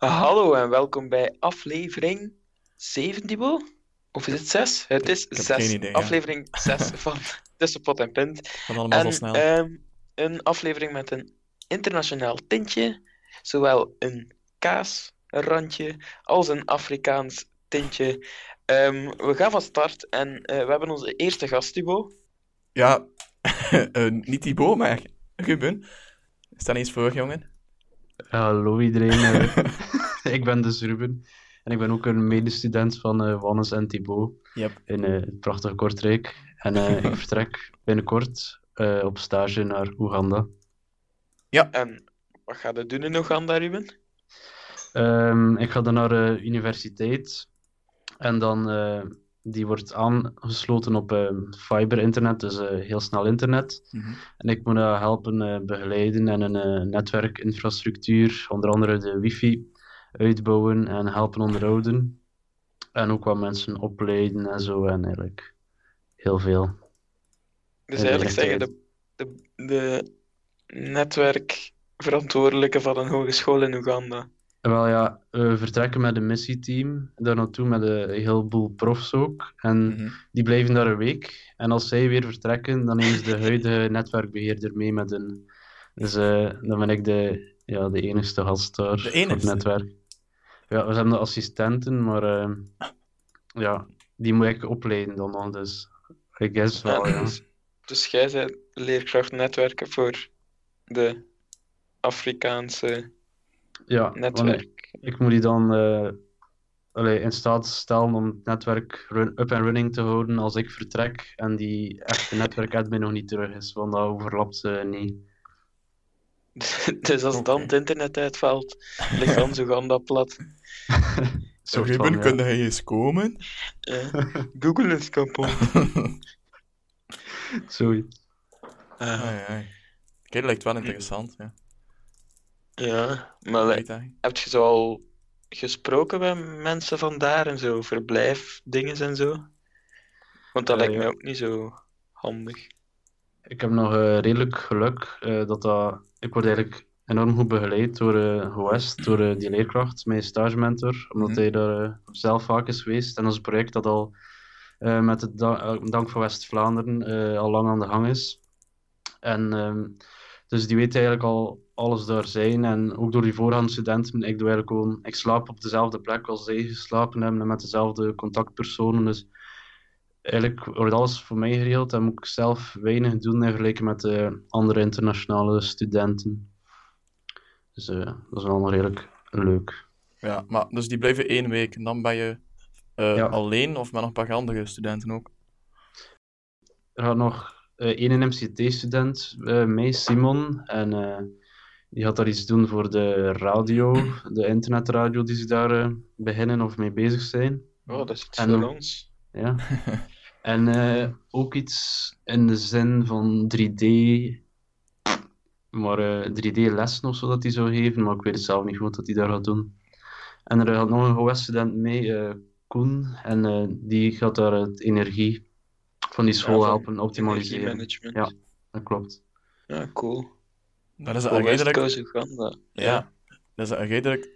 Hallo en welkom bij aflevering 7, Dibo? Of is het 6? Het is Ik heb 6. geen idee, ja. aflevering 6 van Tussen Pot en Pint. Van allemaal En zo snel. ehm, een aflevering met een internationaal tintje. Zowel een kaasrandje als een Afrikaans tintje. Ehm, we gaan van start en eh, we hebben onze eerste gast, Dibo. Ja, eh, niet Thibaut, maar Ruben. Stel eens voor, jongen. Hallo iedereen, eh, ik ben dus Ruben en ik ben ook een medestudent van eh Wannes en Thibaut Yep. in eh, het prachtige Kortrijk. En eh, ik vertrek binnenkort eh, op stage naar Oeganda. En wat ga je doen in Oeganda, Ruben? Ehm, ik ga dan naar de universiteit en dan, eh, die wordt aangesloten op eh, fiber-internet, dus eh, heel snel internet. Mhm. En ik moet dat helpen eh, begeleiden en een netwerkinfrastructuur, onder andere de wifi, uitbouwen en helpen onderhouden. En ook wat mensen opleiden en zo, en eigenlijk heel veel. Dus eigenlijk zeggen de, de, de netwerkverantwoordelijke van een hogeschool in Oeganda. Wel ja, we vertrekken met een missieteam daar naartoe met een heleboel profs ook. En Mhm. die blijven daar een week. En als zij weer vertrekken, dan nemen ze de huidige netwerkbeheerder mee met een. Dus eh, dan ben ik de, ja, de enigste gast daar op het netwerk. Ja, we hebben de assistenten, maar eh, ja, die moet ik opleiden dan nog. Dus I guess wel, ja. dus, dus jij bent leerkracht netwerken voor de Afrikaanse Ja, netwerk. ik moet die dan eh, allee, in staat stellen om het netwerk run, up en running te houden als ik vertrek en die echte netwerkadmin nog niet terug is, want dat overlapt eh, niet. Dus als dan het internet uitvalt, ligt dan Oeganda plat. Zo, Ruben, ja. kun jij eens komen? Eh, Google is kapot. Zoiets. Eh, Ai, ai. Oké, dat lijkt wel interessant. Ja. Ja, maar like, Weet hij. heb je zo al gesproken met mensen van daar en zo, verblijfdingen en zo? Want dat Eh, lijkt mij ook niet zo handig. Ik heb nog eh, redelijk geluk eh, dat dat... Ik word eigenlijk enorm goed begeleid door West, door die leerkracht, mijn stagementor, omdat Mhm. hij daar zelf vaak is geweest. En ons project dat al met het da- Dank voor West-Vlaanderen al lang aan de gang is. En ehm, dus die weet eigenlijk al alles daar zijn. En ook door die voorgaande studenten, ik doe eigenlijk gewoon... Ik slaap op dezelfde plek als zij geslapen hebben en met dezelfde contactpersonen. Dus eigenlijk wordt alles voor mij geregeld en moet ik zelf weinig doen in vergelijking met de andere internationale studenten. Dus eh, dat is allemaal redelijk leuk. Ja, maar dus die blijven één week en dan ben je eh, Ja. alleen of met nog een paar andere studenten ook? Er gaat nog één MCT-student eh, mee, Simon, en eh, die gaat daar iets doen voor de radio, de internetradio die ze daar eh, beginnen of mee bezig zijn. Oh, dat is iets En- voor ons. Ja. En eh, ook iets in de zin van 3D, maar eh, 3D-lessen of zo dat hij zou geven, maar ik weet het zelf niet goed wat hij daar gaat doen. En er gaat nog een GOS-student mee, eh, Koen, en eh, die gaat daar het energie van die school Ja, van helpen optimaliseren. Ja. Dat klopt. Ja, cool. Dat is een redelijk, Coast Oeganda. ja, dat is een redelijk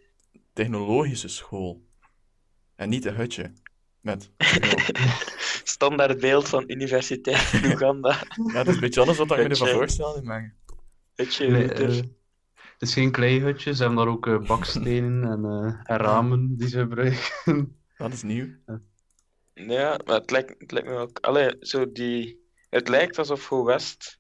technologische school. En niet een hutje. Met, Standaard beeld van universiteit in Oeganda. ja, het is een beetje anders dan ik me ervan Hutje. voorstelde. Maar... Weet je, Nee, eh, het is geen kleihutje, ze hebben daar ook eh, bakstenen en, eh, en ramen die ze gebruiken. Dat is nieuw. Ja, maar het lijkt, het lijkt me ook... Allee, zo die... Het lijkt alsof Go West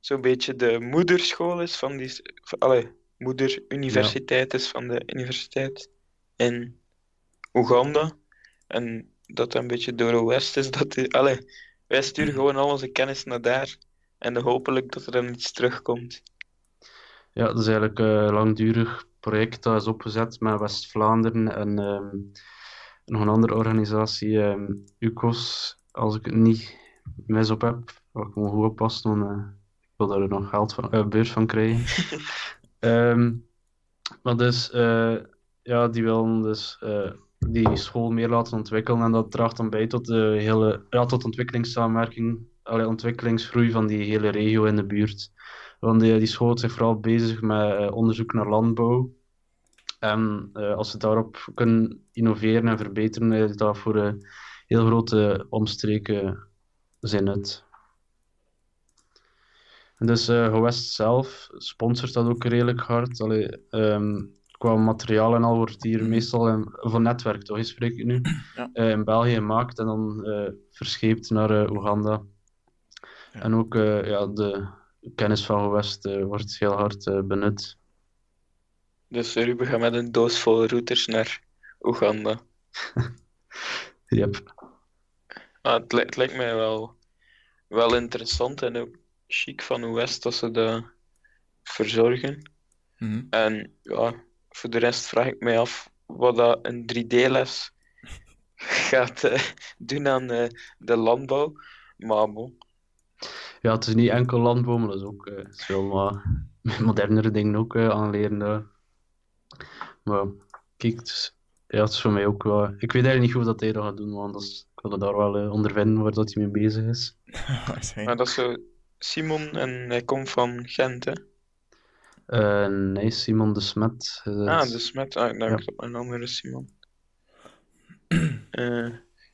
zo'n beetje de moederschool is van die... van- Allee, moederuniversiteit is van de universiteit in Oeganda. En dat dat een beetje door West is dat die... Allee, wij sturen gewoon al onze kennis naar daar. En hopelijk dat er dan iets terugkomt. Ja, dat is eigenlijk een langdurig project dat is opgezet met West-Vlaanderen en ehm, nog een andere organisatie, ehm, UCOS, als ik het niet mis op heb. Waar ik me goed oppassen, want eh, ik wil daar nog geld van, eh, beurs van krijgen. Ehm, maar dus, eh, ja, die willen dus die school meer laten ontwikkelen en dat draagt dan bij tot de hele, ja, tot ontwikkelingssamenwerking, allee, ontwikkelingsgroei van die hele regio in de buurt. Want die, die school is zich vooral bezig met onderzoek naar landbouw. En eh, als ze daarop kunnen innoveren en verbeteren, is dat voor eh, heel grote omstreken zin het. En dus eh Gewest zelf sponsort dat ook redelijk hard. Allee, ehm, qua materiaal en al wordt hier meestal in, voor netwerk, toch? Spreek ik nu? Ja. in België gemaakt en dan verscheept naar Oeganda. Ja. En ook ja, de kennis van Gewest wordt heel hard benut. Dus Ruben gaat met een doos vol routers naar Oeganda. Yep. Maar het, li- het lijkt mij wel, wel interessant en ook chic van West dat ze dat verzorgen. Mhm. En ja, voor de rest vraag ik mij af wat dat een 3D-les gaat eh, doen aan eh, de landbouw. Maar bon, Ja, het is niet enkel landbouw, maar dat is ook eh, veel wat modernere dingen ook eh, aanleren daar. Maar kijk, is, ja, het is voor mij ook wel... Ik weet eigenlijk niet hoe dat hij dat gaat doen, want dat is, ik wil daar wel eh, ondervinden waar dat hij mee bezig is. Maar dat is zo Simon en hij komt van Gent, hè? Eh, nee, Simon de Smet. eh, Ah, is- de Smet. Ah, ik dacht Ja. op een andere Simon. Eh,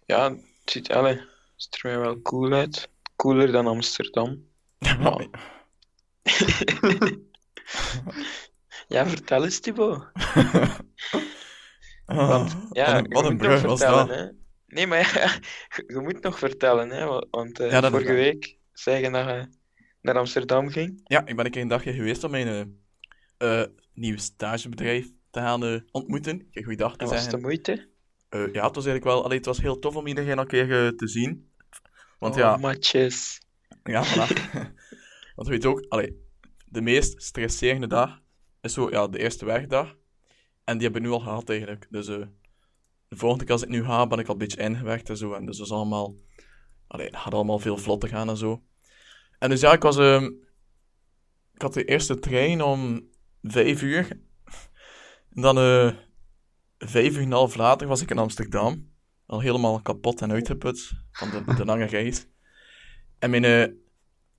ja, het ziet, allee, het ziet er mij wel cool uit. Cooler dan Amsterdam. Ja. Ja, vertel eens, Thibaut. Ah, Want ja, wat een, wat een brug was vertellen, dat. hè. Nee, maar ja, je, moet nog vertellen, hè. wa- Want eh, Ja, vorige week zei je dat je naar Amsterdam ging. Ja, ik ben een keer een dagje geweest om mijn eh, nieuwe stagebedrijf te gaan ontmoeten. Ik goeie dag te En was de moeite? Ja, het was eigenlijk wel... Allee, het was heel tof om iedereen een keer te zien. Want oh, ja, matjes. ja, voilà. Want weet je ook, allee, de meest stresserende dag is zo, ja, de eerste werkdag. En die hebben we nu al gehad eigenlijk. Dus eh, de volgende keer als ik nu ga, ben ik al een beetje ingewerkt en zo. En dus is allemaal... Allee, het gaat allemaal veel vlotter gaan en zo. En dus ja, ik was... ehm, ik had de eerste trein om vijf uur. En dan eh vijf uur en een half later was ik in Amsterdam. Al helemaal kapot en uitgeput van de, de lange reis. En mijn, eh,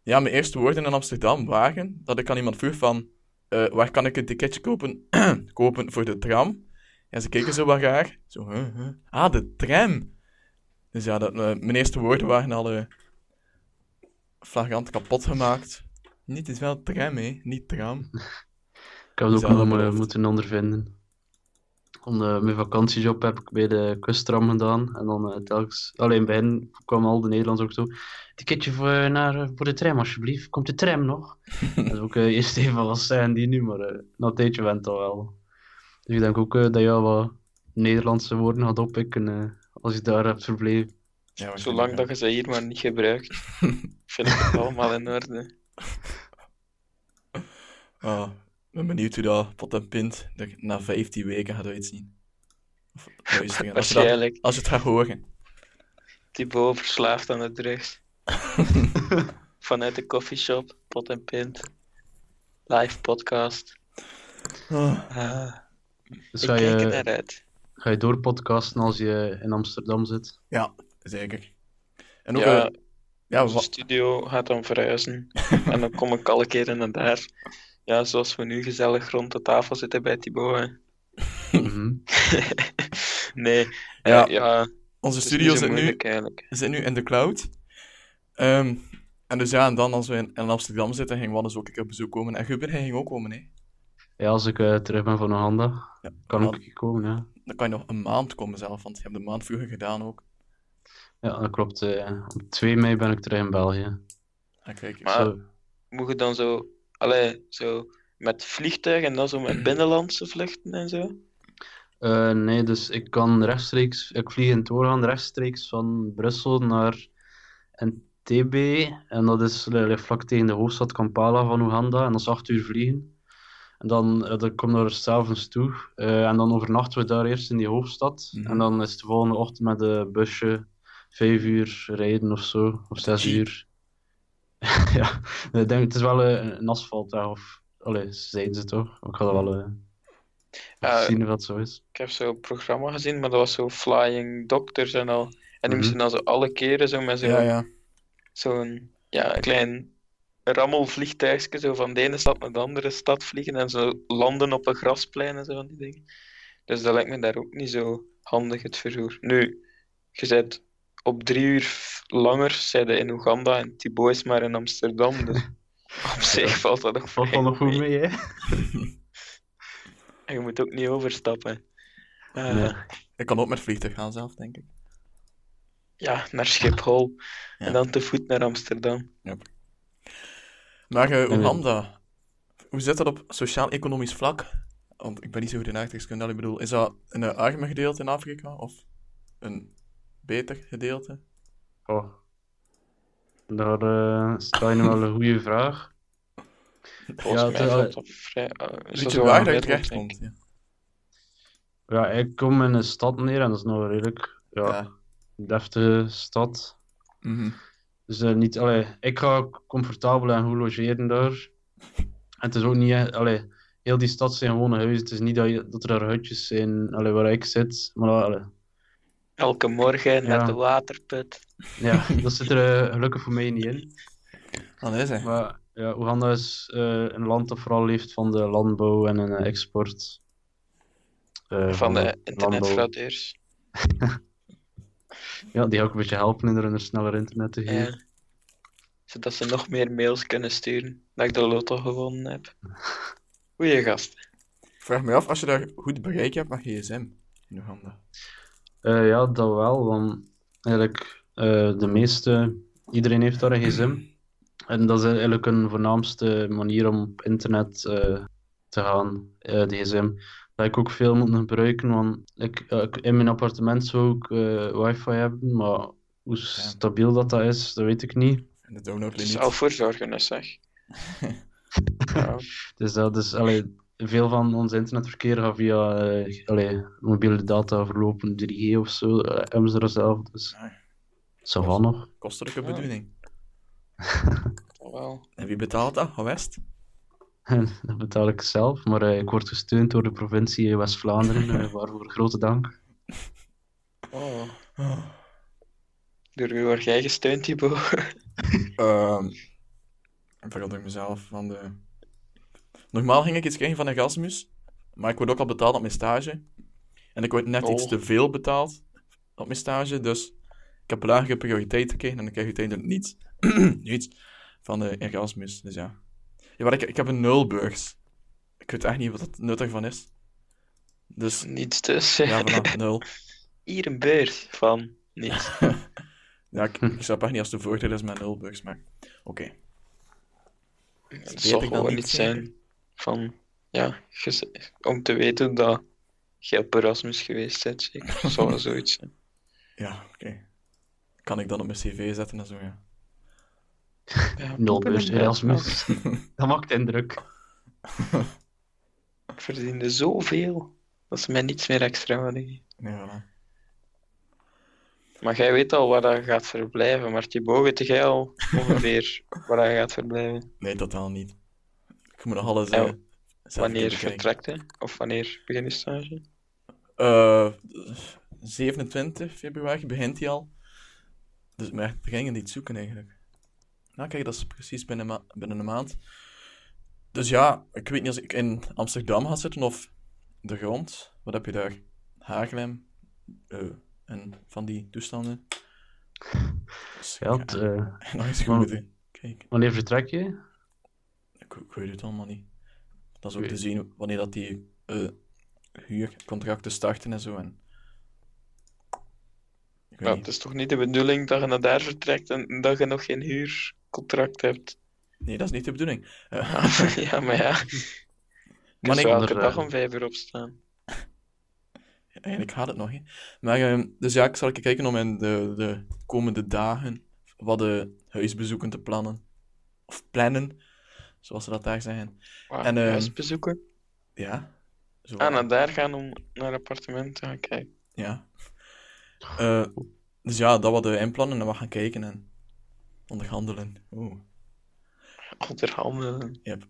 ja, mijn eerste woorden in Amsterdam waren dat ik aan iemand vroeg van... eh, waar kan ik een ticketje kopen, kopen voor de tram? En ze keken zo wat raar. Zo, huh, huh. Ah, de tram! Dus ja, dat, eh, mijn eerste woorden waren al eh flagrant kapot gemaakt. Niet, het is wel tram, hè. Niet tram. Ik heb het ook nog mo- beloofd? moeten ondervinden. Om, eh, mijn vakantiejob heb ik bij de kusttram gedaan. En dan eh, telkens... Alleen bij hen kwamen al de Nederlanders ook zo... Ticketje voor, eh, naar, voor de tram, alsjeblieft. Komt de tram nog? dat is ook eerst even wat zijn die nu, maar na een tijdje went dat wel. Dus ik denk ook dat je wel wat Nederlandse woorden gaat oppikken als je daar hebt verbleven. Ja, Zolang dat je ze hier maar niet gebruikt, vind ik het allemaal in orde. Ah, ik ben benieuwd hoe dat pot en pint er na 15 weken gaat uitzien. Of luisteren. Als je, dat, Waarschijnlijk. als je het gaat horen. Thibaut verslaafd aan de drugs. Vanuit de coffeeshop, pot en pint. Live podcast. Ah. Ah, Dus ik ga kijk er je, naar uit. ga je doorpodcasten als je in Amsterdam zit? Ja, zeker. En ook, Ja, ja, onze wa- studio gaat dan verhuizen. en dan kom ik alle keren naar daar. Ja, zoals we nu gezellig rond de tafel zitten bij Thibaut. hè. Mhm. nee, Ja. ja, onze studio zit nu, zit nu in de cloud. Ehm, en dus ja, en dan als we in, in Amsterdam zitten, ging Wannes ook een keer op bezoek komen. En Guber, hij ging ook komen, hè. Ja, als ik eh, terug ben van Oeganda, Ja, kan dan, ik hier komen, ja. dan kan je nog een maand komen zelf, want je hebt de maand vroeger gedaan ook. Ja, dat klopt. eh. op 2 mei ben ik terug in België. En kijk. Maar- Zo, Moet je dan zo, allee, zo met vliegtuig en dan zo met binnenlandse vluchten en zo? Eh, nee, dus ik kan rechtstreeks, ik vlieg in het rechtstreeks van Brussel naar Entebbe. En dat is eh, vlak tegen de hoofdstad Kampala van Oeganda. En dat is acht uur vliegen. En dan, eh, dan komen we er s'avonds toe. en dan overnachten we daar eerst in die hoofdstad. Mhm. En dan is de volgende ochtend met een busje vijf uur rijden of zo. Of zes uur. ja, ik denk, het is wel een, een asfaltweg. Of, allee, zeiden ze toch? Ik ga dat wel eh, Ja, zien of dat zo is. Ik heb zo'n programma gezien, maar dat was zo Flying Doctors en al. En die moesten dan zo alle keren zo met zo'n Ja, ja. zo'n ja, klein rammelvliegtuigje zo van de ene stad naar de andere stad vliegen en zo landen op een grasplein en zo van die dingen. Dus dat lijkt me daar ook niet zo handig, het vervoer. Nu, je bent op drie uur langer zijn in Oeganda en Thibaut is maar in Amsterdam, dus op zich valt dat ook Valt nog goed mee, hè? En je moet ook niet overstappen. Eh, Nee. Ik kan ook met vliegtuig gaan zelf, denk ik. Ja, naar Schiphol Ja. en dan te voet naar Amsterdam. Maar eh, ja. Oeganda, hoe zit dat op sociaal-economisch vlak? Want ik ben niet zo goed in aardrijkskunde, ik bedoel, is dat een eh, arme gedeelte in Afrika of een beter gedeelte? Oh. Daar eh stel je nu wel een goede vraag. Volgens Ja, mij dat vrij... is dat zo waar dat je terecht komt. ik. Ja. Ja, ik kom in een stad neer en dat is nog redelijk ja, Ja. een deftige stad. Mhm. Dus eh, niet, allee, ik ga comfortabel en goed logeren daar. En het is ook niet, allee, heel die stad zijn gewone huizen. Het is niet dat, je, dat er daar hutjes zijn allee, waar ik zit. Maar allee, Elke morgen Ja. met de waterput. ja, dat zit er eh, gelukkig voor mij niet in. Dat is hij. Maar ja, Oeganda is eh, een land dat vooral leeft van de landbouw en een export. Eh, Van de internetfraudeurs. Ja, die ik een beetje helpen in er een sneller internet te geven. Ja. Zodat ze nog meer mails kunnen sturen. Dat ik de lotto gewonnen heb. Goeie gast. Ik vraag me af, als je daar goed bereik hebt met gsm in Oeganda. Eh, ja, dat wel, want eigenlijk eh, de meeste, iedereen heeft daar een gsm. En dat is eigenlijk een voornaamste manier om op internet eh, te gaan, eh, de gsm. Dat ik ook veel moet gebruiken, want ik, in mijn appartement zou ik eh, wifi hebben, maar hoe stabiel dat, dat is, dat weet ik niet. En de downloadlimiet. Zelf voor zorgen, is zeg. ja. Dus dat is, allee, veel van ons internetverkeer gaat via eh, allee, mobiele data verlopen, 3G of zo, hebben ze er zelf, dus Ah, zo van nog. Kostelijke Ja. bedoeling. toch wel. En wie betaalt dat? Gewest? Dat betaal ik zelf, maar eh, ik word gesteund door de provincie West-Vlaanderen, waarvoor grote dank. Oh. Door wie word jij gesteund, Thibaut? Ehm ik vergat ik mezelf van de... Normaal ging ik iets krijgen van Erasmus, maar ik word ook al betaald op mijn stage. En ik word net iets Oh. te veel betaald op mijn stage, dus ik heb lagere prioriteit gekregen en dan krijg ik uiteindelijk niets, niets van de Erasmus. Dus ja. ja maar ik, ik heb een nulbeurs. Ik weet echt niet wat het nuttig van is. Dus Niets dus. ja, voilà, nul. Hier een beurs van niets. Ja, ik, ik snap echt niet als de voordeel is met nulbeurs, maar oké. Het zal ik gewoon niet iets zijn van, ja, om te weten dat je op Erasmus geweest bent, zeker. Wel zoiets zijn. Ja, oké. Kan ik dan op mijn cv zetten en zo, ja. Ja, Nulbeurs ja, Erasmus. dat maakt indruk. Ik verdiende zoveel dat ze mij niets meer extra hadden. Nee, voilà. Maar jij weet al waar dat je gaat verblijven, maar Thibaut, weet jij al ongeveer waar je gaat verblijven? Nee, totaal niet. Ik moet nog alles... Ja, eh, Wanneer vertrekt hij? Of wanneer begin je stage? Eh, 27 februari begint hij al. Dus maar we gingen niet zoeken eigenlijk. Nou, kijk, dat is precies binnen, ma- binnen een maand. Dus ja, ik weet niet als ik in Amsterdam ga zitten of de grond. Wat heb je daar? Haarlem. eh, en van die toestanden. Dus, Ja, het, eh, nog eens goed wanneer vertrek je? Ik, ik weet het allemaal niet. Dat is ook te zien wanneer dat die eh, huurcontracten starten en zo. En... Ja, het is toch niet de bedoeling dat je naar daar vertrekt en dat je nog geen huurcontract hebt? Nee, dat is niet de bedoeling. Eh, ja, maar ja. maar Ik zou elke dag eh, om vijf uur opstaan. eigenlijk gaat het nog. Hè. Maar, eh, dus ja, ik zal even kijken om in de, de komende dagen wat de huisbezoeken te plannen. Of plannen, zoals ze dat daar zeggen. Waar en, ehm, huisbezoeken? Ja. Zo, Ah, naar daar gaan om naar appartement te gaan kijken. Ja. Eh, dus ja, dat wat we inplannen en we gaan kijken en onderhandelen. Oeh. Onderhandelen. Yep.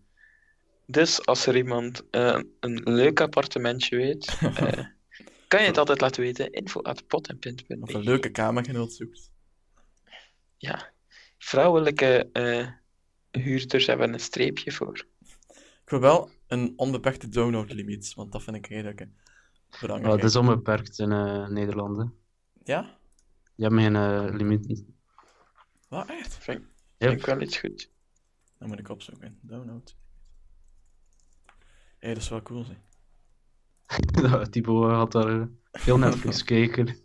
Dus als er iemand eh, een leuk appartementje weet, eh, kan je het altijd laten weten. Info at. Of een leuke kamergenoot zoekt. Ja. Vrouwelijke huurders hebben een streepje voor. Ik wil wel een onbeperkte download-limiet, want dat vind ik redelijk Ja, belangrijk. het is onbeperkt in eh Nederland. hè. Ja? Je hebt geen eh, limiet. Wat, echt? Vind, Yep. vind ik wel iets goed. Dan moet ik opzoeken. Download. Hé, dat is wel cool, Thibaut had daar eh, veel Netflix gekeken.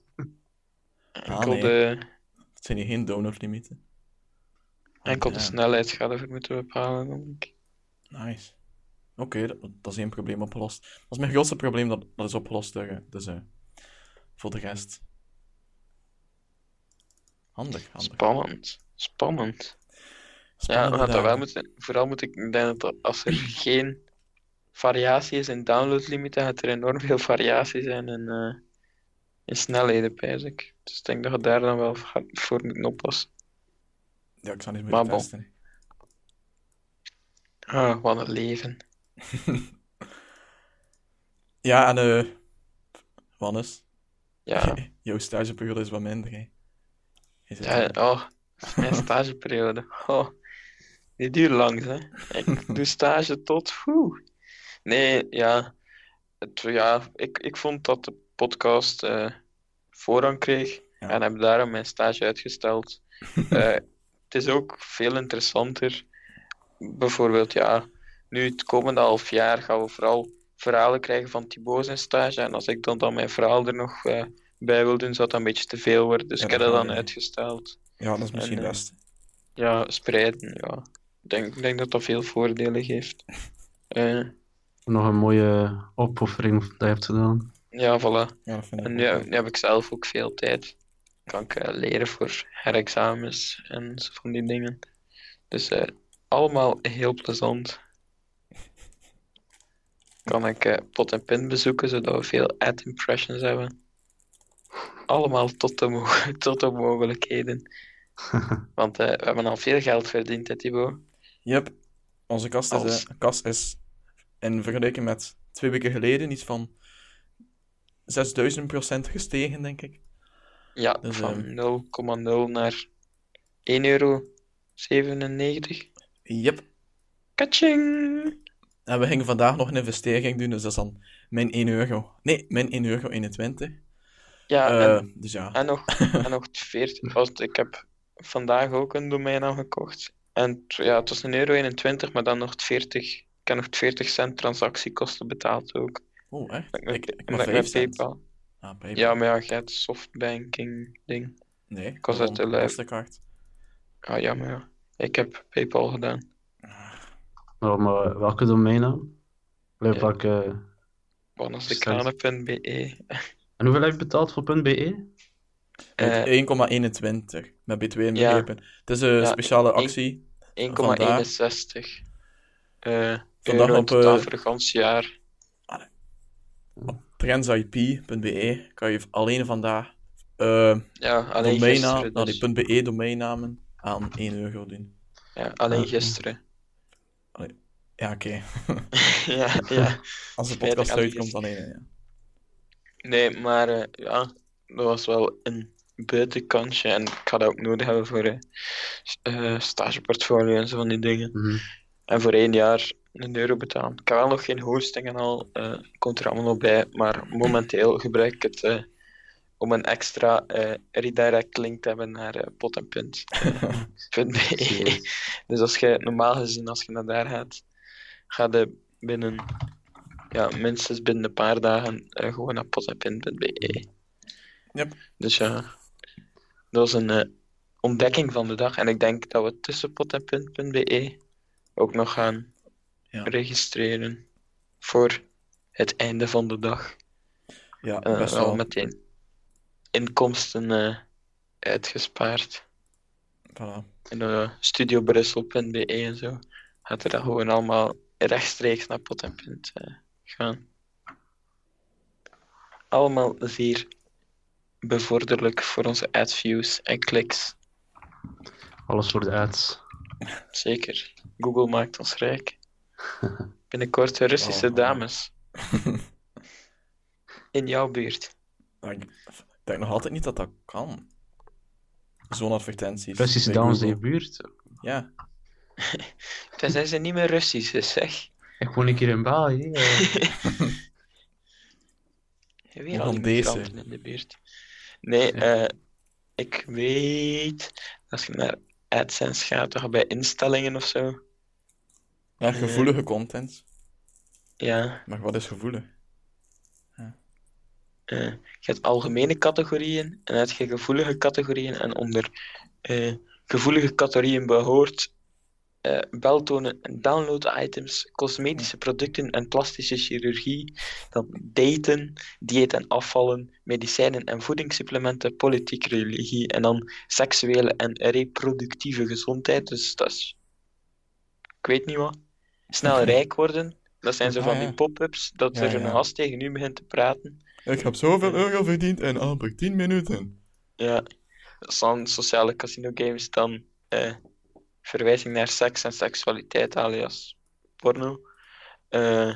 Enkel, nee. Het zijn hier geen download-limieten. Enkel de snelheid gaat ervoor moeten bepalen. denk ik. Nice. Oké, dat, dat is één probleem opgelost. Dat is mijn grootste probleem, dat, dat is opgelost. eh, Dus eh, voor de rest. Handig, handig. Spannend. Spannend. Ja, we gaan dat wel moeten. Vooral moet ik ik denk dat als er geen variatie is in downloadlimieten, gaat er enorm veel variatie zijn in, eh, in snelheden, pijs ik. Dus ik denk dat je daar dan wel voor voor moet oppassen. Ja, ik zou niet Maar meer testen. Ah, wat een leven. Ja, en eh. Wannes, Ja, jouw stageperiode is wat minder, hè. Ja oh, mijn stageperiode. Oh, die duurt lang, hè. Ik doe stage tot... Nee, ja. Het, ja ik, ik vond dat de podcast eh, voorrang kreeg. Ja. En heb daarom mijn stage uitgesteld. Eh, het is ook veel interessanter. Bijvoorbeeld, ja, nu het komende half jaar gaan we vooral verhalen krijgen van Thibaut zijn stage. En als ik dan, dan mijn verhaal er nog eh, bij wil doen, zou dat een beetje te veel worden. Dus Ja, ik heb dat dan uitgesteld. Ja, dat is misschien En, eh, best. Ja, spreiden, ja. Ik denk, ik denk dat dat veel voordelen geeft. Eh, Nog een mooie opoffering dat je hebt gedaan. ja, voilà. Ja, dat vind ik En nu, nu heb ik zelf ook veel tijd. Kan ik eh, leren voor herexamens en zo van die dingen. Dus eh, allemaal heel plezant. Kan ik eh, pot en pin bezoeken, zodat we veel ad impressions hebben. Allemaal tot de, mo- tot de mogelijkheden. Want eh, we hebben al veel geld verdiend, hè, Thibaut? Yep. Onze kast is, Als- eh, kast is in vergelijking met twee weken geleden iets van 6000% gestegen, denk ik. Ja, Dus, van ehm, 0,0 naar 1,97 euro. Yep. Kaching! En we gingen vandaag nog een investering doen, dus dat is dan min 1 euro. Nee, min 1 euro 21. Ja, Eh, en, dus ja. en nog, en nog 40. Want ik heb vandaag ook een domeinnaam gekocht. En ja, het was een euro 21, maar dan nog 40. Ik heb nog 40 cent transactiekosten betaald ook. Oh, echt? Met, Ik, ik met, maar met 5 cent. PayPal. Ah, PayPal. Ja, maar ja, je hebt softbanking ding. Nee, ik was uit de. Mastercard. Ah ja, maar ja. Ik heb PayPal gedaan. Maar, maar welke domeinnaam? Bij Ja. welke... Wannesdekane.be. En hoeveel heb je betaald voor .be? Eh, 1,21 met B2 ja. inbegrepen. Het is een Ja, speciale actie. 1,61 eh Vandaag in op, eh, voor het ganse jaar. trendsip.be kan je alleen vandaag eh Ja, alleen domeinnaam, gisteren. nou, Dus. die .be domeinnamen aan 1 euro doen. Ja, alleen Ah, gisteren. Ja, oké. ja, ja. Als de Spijtig, podcast alleen uitkomt, alleen. Ja. Nee, maar eh, ja, dat was wel een buitenkantje. En ik ga dat ook nodig hebben voor eh, eh, stageportfolio en zo van die dingen. Mhm. En voor één jaar een euro betalen. Ik heb wel nog geen hosting en al, eh, komt er allemaal nog bij. Maar momenteel gebruik ik het eh, om een extra eh, redirect link te hebben naar pot en punt. Dus als je normaal gezien, als je naar daar gaat, ga je binnen, ja, minstens binnen een paar dagen gewoon naar potenpin.be. Yep. Dus ja, dat was een ontdekking van de dag. En ik denk dat we tussen potenpin.be ook nog gaan Ja. registreren voor het einde van de dag. Ja, En best wel wel. meteen inkomsten eh, uitgespaard. Voilà. En uh, studiobrussel.be en zo. Gaat er dan gewoon allemaal rechtstreeks naar pot en punt. eh, gaan. Allemaal zeer bevorderlijk voor onze adviews en kliks. Alles voor de ads. Zeker. Google maakt ons rijk. Binnenkort Russische Oh. dames. In jouw buurt. Maar ik denk nog altijd niet dat dat kan. Zo'n advertenties. Russische dames in je buurt. Ja. Dan zijn ze niet meer Russisch, dus zeg. Ik woon een keer in Bali. Weer al migranten in de buurt. Nee, eh, ik weet... Als je naar AdSense gaat, toch bij instellingen of zo. Ja, gevoelige content. Ja, Maar wat is gevoelig? eh, je hebt algemene categorieën en dan heb je gevoelige categorieën. En onder eh, gevoelige categorieën behoort eh, beltonen en download-items, cosmetische producten en plastische chirurgie, dan daten, dieet en afvallen, medicijnen en voedingssupplementen, politiek, religie en dan seksuele en reproductieve gezondheid. Dus dat is, ik weet niet wat. Snel rijk worden, dat zijn zo Ah, van ja. die pop-ups, dat Ja, er een gast tegen u begint te praten. Ik heb zoveel euro verdiend in amper 10 minuten. Ja, dan sociale casino games, dan eh, verwijzing naar seks en seksualiteit, alias porno. Eh,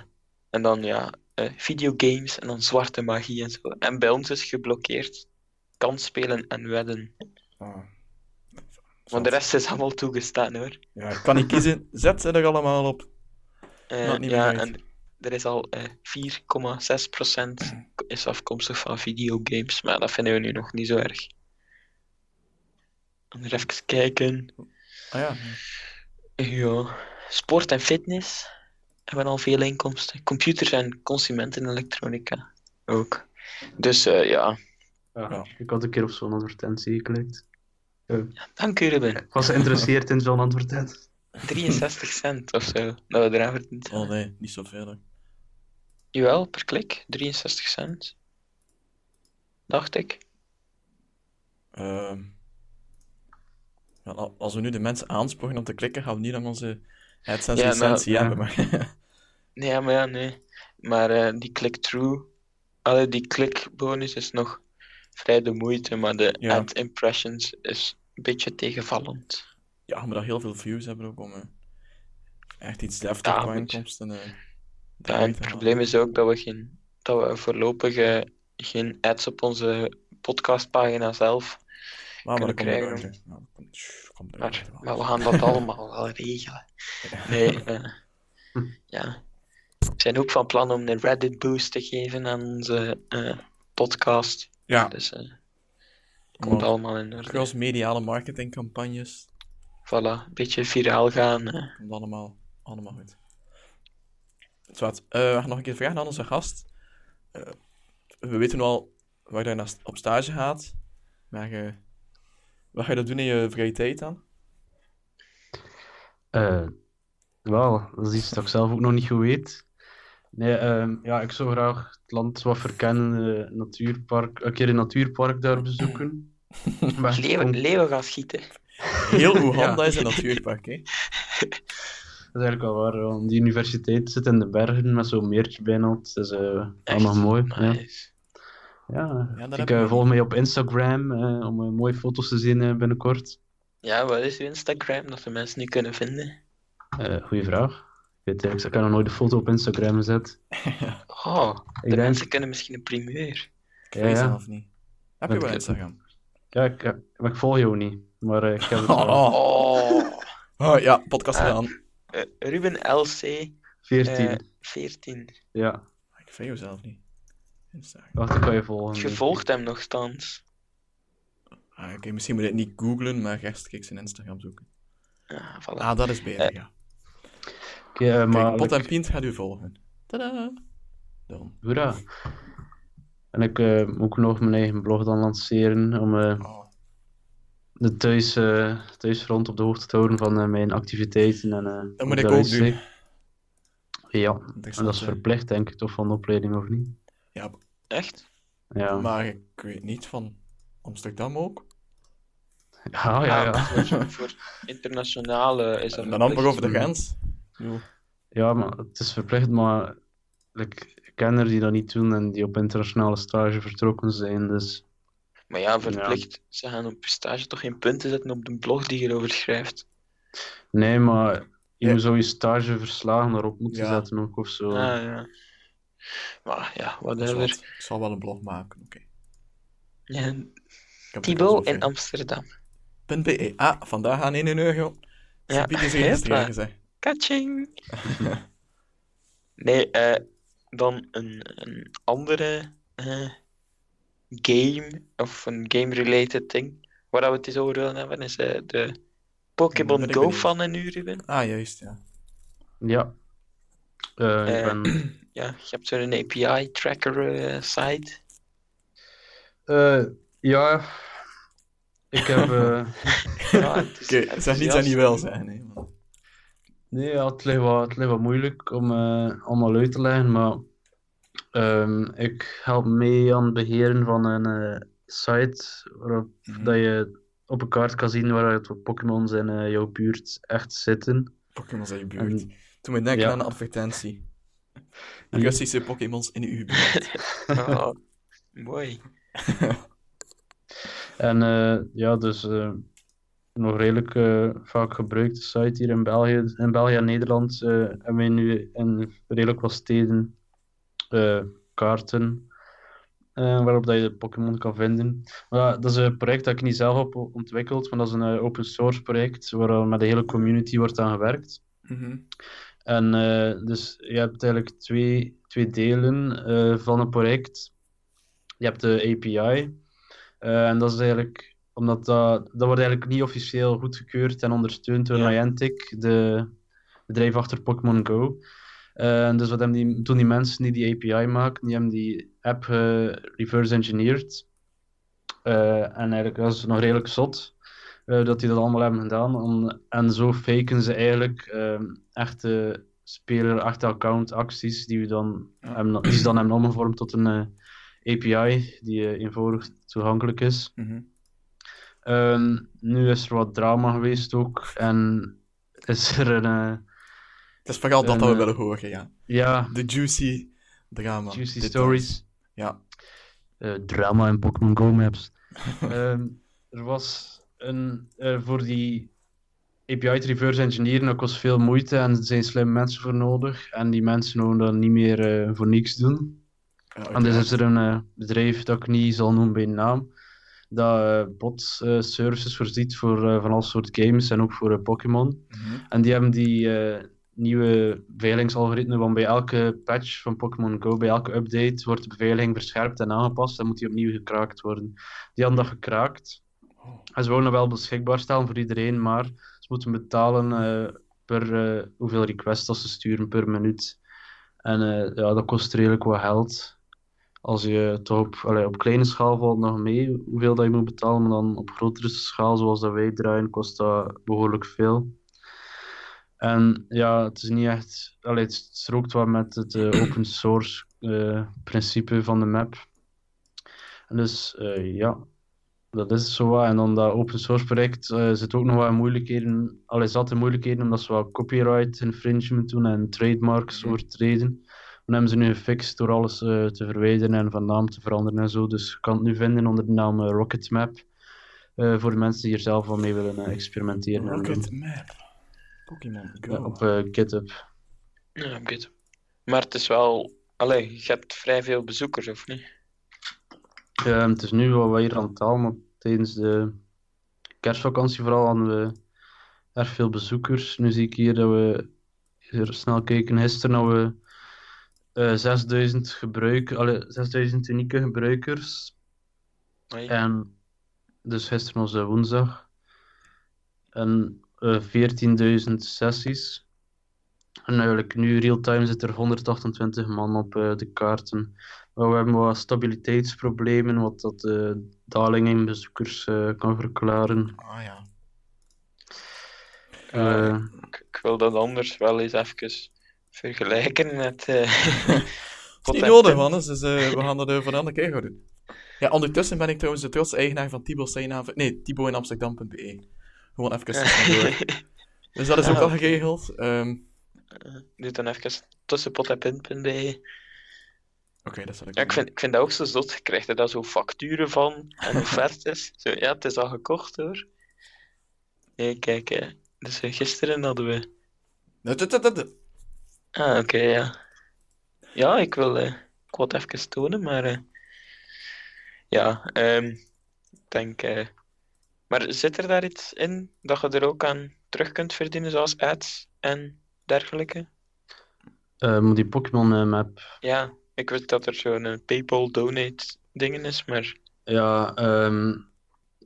en dan ja, eh, videogames en dan zwarte magie en zo. En bij ons is geblokkeerd kansspelen en wedden. Ah. Want de rest is allemaal toegestaan hoor. Ja, ik kan niet kiezen. Zet ze er allemaal op. Eh, niet ja, uit. en er is al eh 4,6% is afkomstig van videogames, maar dat vinden we nu nog niet zo erg. Dan even kijken. Ah ja. Ja, sport en fitness hebben al veel inkomsten. Computers en consumentenelektronica ook. Dus eh, ja, Ja, Ja. Ik had een keer op zo'n advertentie geklikt. dank u Ruben. Ik was geïnteresseerd in zo'n advertentie. 63 cent of zo, dat we eraan verdiend Oh nee, niet zoveel. hè. Jawel, per klik, 63 cent. Dacht ik. Ehm, ja, als we nu de mensen aansporen om te klikken, gaan we niet aan onze AdSense Ja, nou, licentie hebben. Maar Nee, maar ja, nee. Maar eh, die click-through, alle die click-bonus is nog vrij de moeite, maar de Ja. ad impressions is een beetje tegenvallend. Ja, maar dat heel veel views hebben ook om eh, echt iets deftig Ja, qua moet- inkomsten. eh, Ja, het probleem is ook dat we, geen, dat we voorlopig eh, geen ads op onze podcastpagina zelf. Maar, komt krijgen, komt- komt Maar, we gaan dat allemaal wel regelen. Nee, ja. We zijn ook van plan om een Reddit boost te geven aan onze podcast. Ja, Dus komt Maar- allemaal in orde. cross mediale marketingcampagnes. Voilà, een beetje viraal gaan. eh. Komt allemaal, allemaal goed. Zwart, eh, we gaan nog een keer vragen aan onze gast. Eh, we weten al waar hij naar st- op stage gaat. Maar eh, wat ga je dat doen in je vrije tijd dan? Eh, wel, dat is iets dat ik zelf ook nog niet goed weet. Nee, ehm, ja, ik zou graag het land wat verkennen, eh, natuurpark, een keer een natuurpark daar bezoeken. Leeuwen gaan schieten. Heel Oeganda Ja. is een natuurpark, hè? Dat is eigenlijk wel waar, want die universiteit zit in de bergen met zo'n meertje bijna. Het is eh allemaal mooi. Ja, Nice. ja. dat ik eh, ik volg mij op Instagram eh, om eh, mooie foto's te zien eh, binnenkort. Ja, wat is uw Instagram dat de mensen nu kunnen vinden? Eh goeie vraag. Ik weet eigenlijk, ik heb nog nooit een foto op Instagram gezet. Oh, de Ik denk, mensen kunnen misschien een primeur. Ik weet ja. zelf niet. Heb je Dat- wel Instagram? ja, ik, eh, maar ik volg jou niet. Maar eh, ik heb het. Oh. Oh, Oh, ja, podcast Ah. gedaan. eh, Ruben LC 14. eh, 14. Ja, Ik vind jou zelf niet. Instagram. wacht, ik kan je volgen. Je volgt hem nogthans. Ah, Oké, misschien moet ik het niet googlen, maar rechtstreeks in Instagram zoeken. Ja, voilà. Ah, dat is beter, ja. Oké, eh, maar Kijk, Pot en Pient gaat u volgen. Tadaa! Dan. Hoera. En ik eh, moet ook nog mijn eigen blog dan lanceren om eh, Oh, de thuis, eh, thuisfront op de hoogte te houden van eh, mijn activiteiten. En, eh, dat moet ik ook doen. Ja, en Interessant, dat is verplicht denk ik toch van de opleiding of niet? Ja, Echt? Ja, maar ik weet niet van Amsterdam ook. ja, ja. ja. Voor, voor internationale is er En dan amper over de grens. Jo. Ja, maar het is verplicht, maar like, ik ken er die dat niet doen en die op internationale stage vertrokken zijn. Dus Maar ja, verplicht, ze gaan op je stage toch geen punten zetten op de blog die je erover schrijft. nee, maar je Ja. zou je stageverslagen daarop moeten Ja. zetten ook of zo. Ah, ja. Maar ja, whatever. wat. Ik zal wel een blog maken, oké. Ja, het Thibaut in. Amsterdam. .be. Ah, vandaag aan 1 euro. Ja, Ja. Kaching! Nee, eh, dan een, een andere eh, game, of een game-related ding, waar we het eens over willen hebben, is eh, de Pokémon Go benieuwd. van en nu, Ruben. Ah, juist, ja. Ja. Eh, ik Eh, ben... Ja, je hebt zo'n API-tracker site. eh, ja, ik heb... eh, Ja, het is zeg niet dat niet wel zijn. Nee, man. Nee, ja, het, ligt wat, het ligt wat moeilijk om eh, allemaal uit te leggen, maar ehm, ik help mee aan het beheren van een eh, site waarop Mhm. dat je op een kaart kan zien waar het Pokémon's in eh, jouw buurt echt zitten. Pokémon in je buurt. En- Toen we denken Ja. aan een advertentie. Russische Pokémons in uw buurt. Oh, mooi. En eh, ja, dus nog redelijk vaak gebruikte site hier in België. In België en Nederland eh, hebben we nu in redelijk wat steden kaarten eh, waarop dat je de Pokémon kan vinden. Maar dat is een project dat ik niet zelf heb ontwikkeld, maar dat is een eh, open source project waar met de hele community wordt aan gewerkt. Mhm. En eh, dus je hebt eigenlijk twee, twee delen van een project. Je hebt de API. en dat is eigenlijk, omdat dat, dat wordt eigenlijk niet officieel goedgekeurd en ondersteund door Ja. Niantic, de bedrijf achter Pokémon Go. Eh, en dus wat hebben die, toen die mensen die die API maken, die hebben die app eh, reverse engineered. Eh, en eigenlijk dat is nog redelijk zot dat die dat allemaal hebben gedaan. Om, en zo faken ze eigenlijk ehm, echte speler, echte account acties die, we dan Ja. hebben, die ze dan hebben omgevormd tot een API die eenvoudig toegankelijk is. Mhm. Ehm, nu is er wat drama geweest ook en is er een Het is vooral dat En, dat we eh, willen horen, ja. ja, De juicy drama. juicy details. stories. Ja. eh, drama in Pokémon Go maps. Ehm, er was een, eh, voor die API te reverse engineeren, dat kost veel moeite en er zijn slimme mensen voor nodig. En die mensen mogen dat niet meer eh, voor niks doen. Ja, En dus is er een eh, bedrijf dat ik niet zal noemen bij naam, dat eh bot eh, services voorziet voor eh, van al soort games en ook voor eh, Pokémon. Mhm. En die hebben die eh, nieuwe beveiligingsalgoritme, want bij elke patch van Pokémon Go, bij elke update, wordt de beveiliging verscherpt en aangepast en moet die opnieuw gekraakt worden. Die hadden dat gekraakt. En ze wouden dat wel beschikbaar stellen voor iedereen, maar ze moeten betalen eh, per eh, hoeveel requests dat ze sturen per minuut. En eh, ja, dat kost redelijk wat geld. Als je toch op, allee, op kleine schaal valt nog mee hoeveel dat je moet betalen, maar dan op grotere schaal, zoals dat wij draaien, kost dat behoorlijk veel. En ja, het is niet echt. Allee, het strookt wat met het eh, open source eh, principe van de map. En dus eh, ja, dat is zo wat. En dan dat open source project zit ook nog wat in moeilijkheden. Allee, zat in moeilijkheden omdat ze wat copyright infringement doen en trademarks overtreden. Dan hebben ze nu gefixt door alles te verwijderen en van naam te veranderen en zo. Dus je kan het nu vinden onder de naam Rocket Map. voor de mensen die er zelf wel mee willen experimenteren. en doen. Rocket Map. Pokémon Go. Ja, op eh, GitHub. Ja, goed. Maar het is wel... Allee, je hebt vrij veel bezoekers, of niet? Ja, het is nu wat wij hier aan het halen, maar tijdens de kerstvakantie vooral hadden we erg veel bezoekers. Nu zie ik hier dat we hier snel kijken. Gisteren hadden we eh 6000 gebruik, alle, 6000 unieke gebruikers. En dus gisteren was eh, woensdag. En eh 14.000 sessies. En eigenlijk nu real-time zit er 128 man op eh, de kaarten. Maar we hebben wat stabiliteitsproblemen, wat dat de daling in bezoekers eh, kan verklaren. Ah ja. Eh, Ik, ik wil dat anders wel eens even vergelijken met... eh Het is niet nodig, man. Dus eh, we gaan dat eh, voor een andere keer gaan doen. Ja, ondertussen ben ik trouwens de trotse eigenaar van Thibaut Steenhaven. Nee, Thibaut in Amsterdam.be. Gewoon even tussendoor. Dus dat is ook al geregeld. Ehm, Eh, doe dan even tussenpot.pin.be. Oké, dat zal ik Ja, ik vind, ik vind dat ook zo zot. Je krijgt er daar zo facturen van en offertes. Zo, ja, het is al gekocht hoor. Nee, kijk, hè. dus eh, gisteren hadden we. Ah, oké, ja. Ja, ik wil. eh, ik wil het even tonen, maar. eh, ja, ehm, ik denk. eh, maar zit er daar iets in dat je er ook aan terug kunt verdienen, zoals ads en dergelijke? Maar die Pokémon eh, map, Ja, ik weet dat er zo'n eh, PayPal donate dingen is, maar. ja, ehm,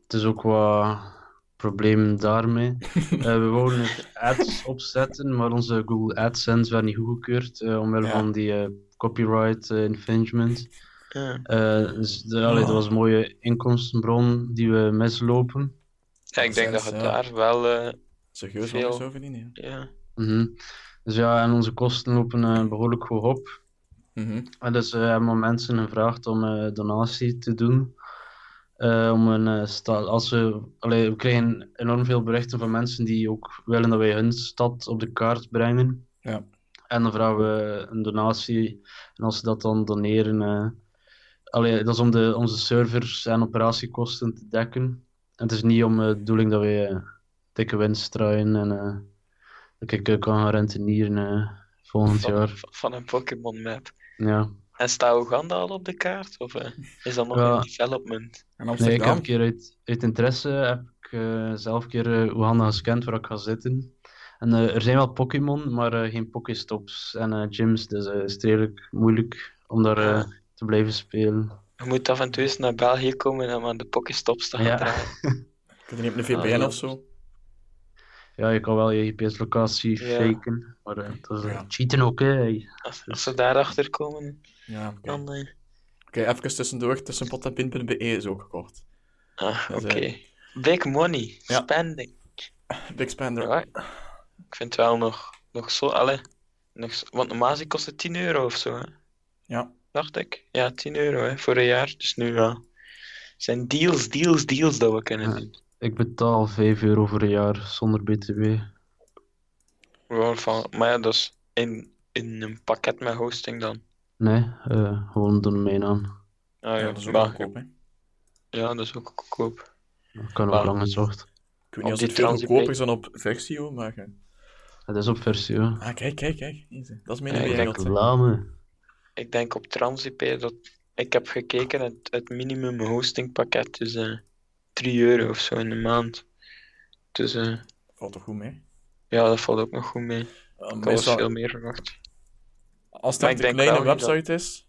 het is ook wat probleem daarmee. We wouden het ads opzetten, maar onze Google AdSense werd niet goedgekeurd omwille Ja. van die eh, copyright infringement. Ja. Eh, dus de, allee, dat was een mooie inkomstenbron die we mislopen. Ja, ik denk dat je Ja. daar wel. eh, Serieus Veel. zo verdienen. ja. ja. Mhm. Dus ja, en onze kosten lopen eh, behoorlijk hoog op. Mhm. En dus eh, hebben we mensen gevraagd om eh, donatie te doen. Eh, om een, eh, als we, allee, we krijgen enorm veel berichten van mensen die ook willen dat wij hun stad op de kaart brengen. Ja. En dan vragen we een donatie. En als ze dat dan doneren, eh, allee, dat is om de, onze servers en operatiekosten te dekken. En het is niet om eh, de bedoeling dat wij eh, dikke winst draaien en eh, dat ik kan gaan rentenieren volgend Van, jaar. van een Pokémon map. Ja. En staat Oeganda al op de kaart? Of is dat nog Ja. in development? En Nee, ik heb een keer uit, uit interesse heb ik zelf een keer eh, Oeganda gescand waar ik ga zitten. En er zijn wel Pokémon, maar eh, geen Pokéstops en eh, gyms, dus eh, is het redelijk moeilijk om daar eh. Te blijven spelen. Je moet af en toe eens naar België komen om aan de Pokéstops te gaan Ja. draaien. Kun je niet op een VPN Ah, ja. of zo? Ja, je kan wel je GPS-locatie Ja. faken, maar eh, dat is eh, Ja. cheaten ook, hè. Als, als ze daarachter komen, Ja, oké. dan... eh, Oké, even tussendoor. Tussenpot.pin.be is ook gekocht. Ah, Dat oké. is, Big money. Ja. Spending. Big Spender. Ja, ik vind het wel nog, nog zo... Allee, nog zo- want normaal kost het 10 euro of zo, hè? Ja. Dacht ik. Ja, 10 euro hè, voor een jaar. Dus nu ja. Het zijn deals, deals, deals dat we kunnen Ja. doen. Ik betaal 5 euro voor een jaar zonder BTW. Gewoon van, maar ja, dat is in, in een pakket met hosting dan. Nee, eh, gewoon domeinnaam. Ah, Ja, ja, dat is ook maar- goedkoop, hè. ja, dat is ook goedkoop. Ik kan ook lang gezocht. Ik weet niet of die het veel goedkoper is dan op Versio, maar... Het is op versie, hoor. Ah, kijk, kijk, kijk. Easy. Dat is mijn Ja, wereld. Reclame. Ik denk op Transip dat ik heb gekeken, het, het minimum hostingpakket is eh 3 euro of zo in de maand. Dus eh, Valt toch goed mee? ja, dat valt ook nog goed mee. Uh, Ik had meestal, veel meer verwacht. als het een kleine website is,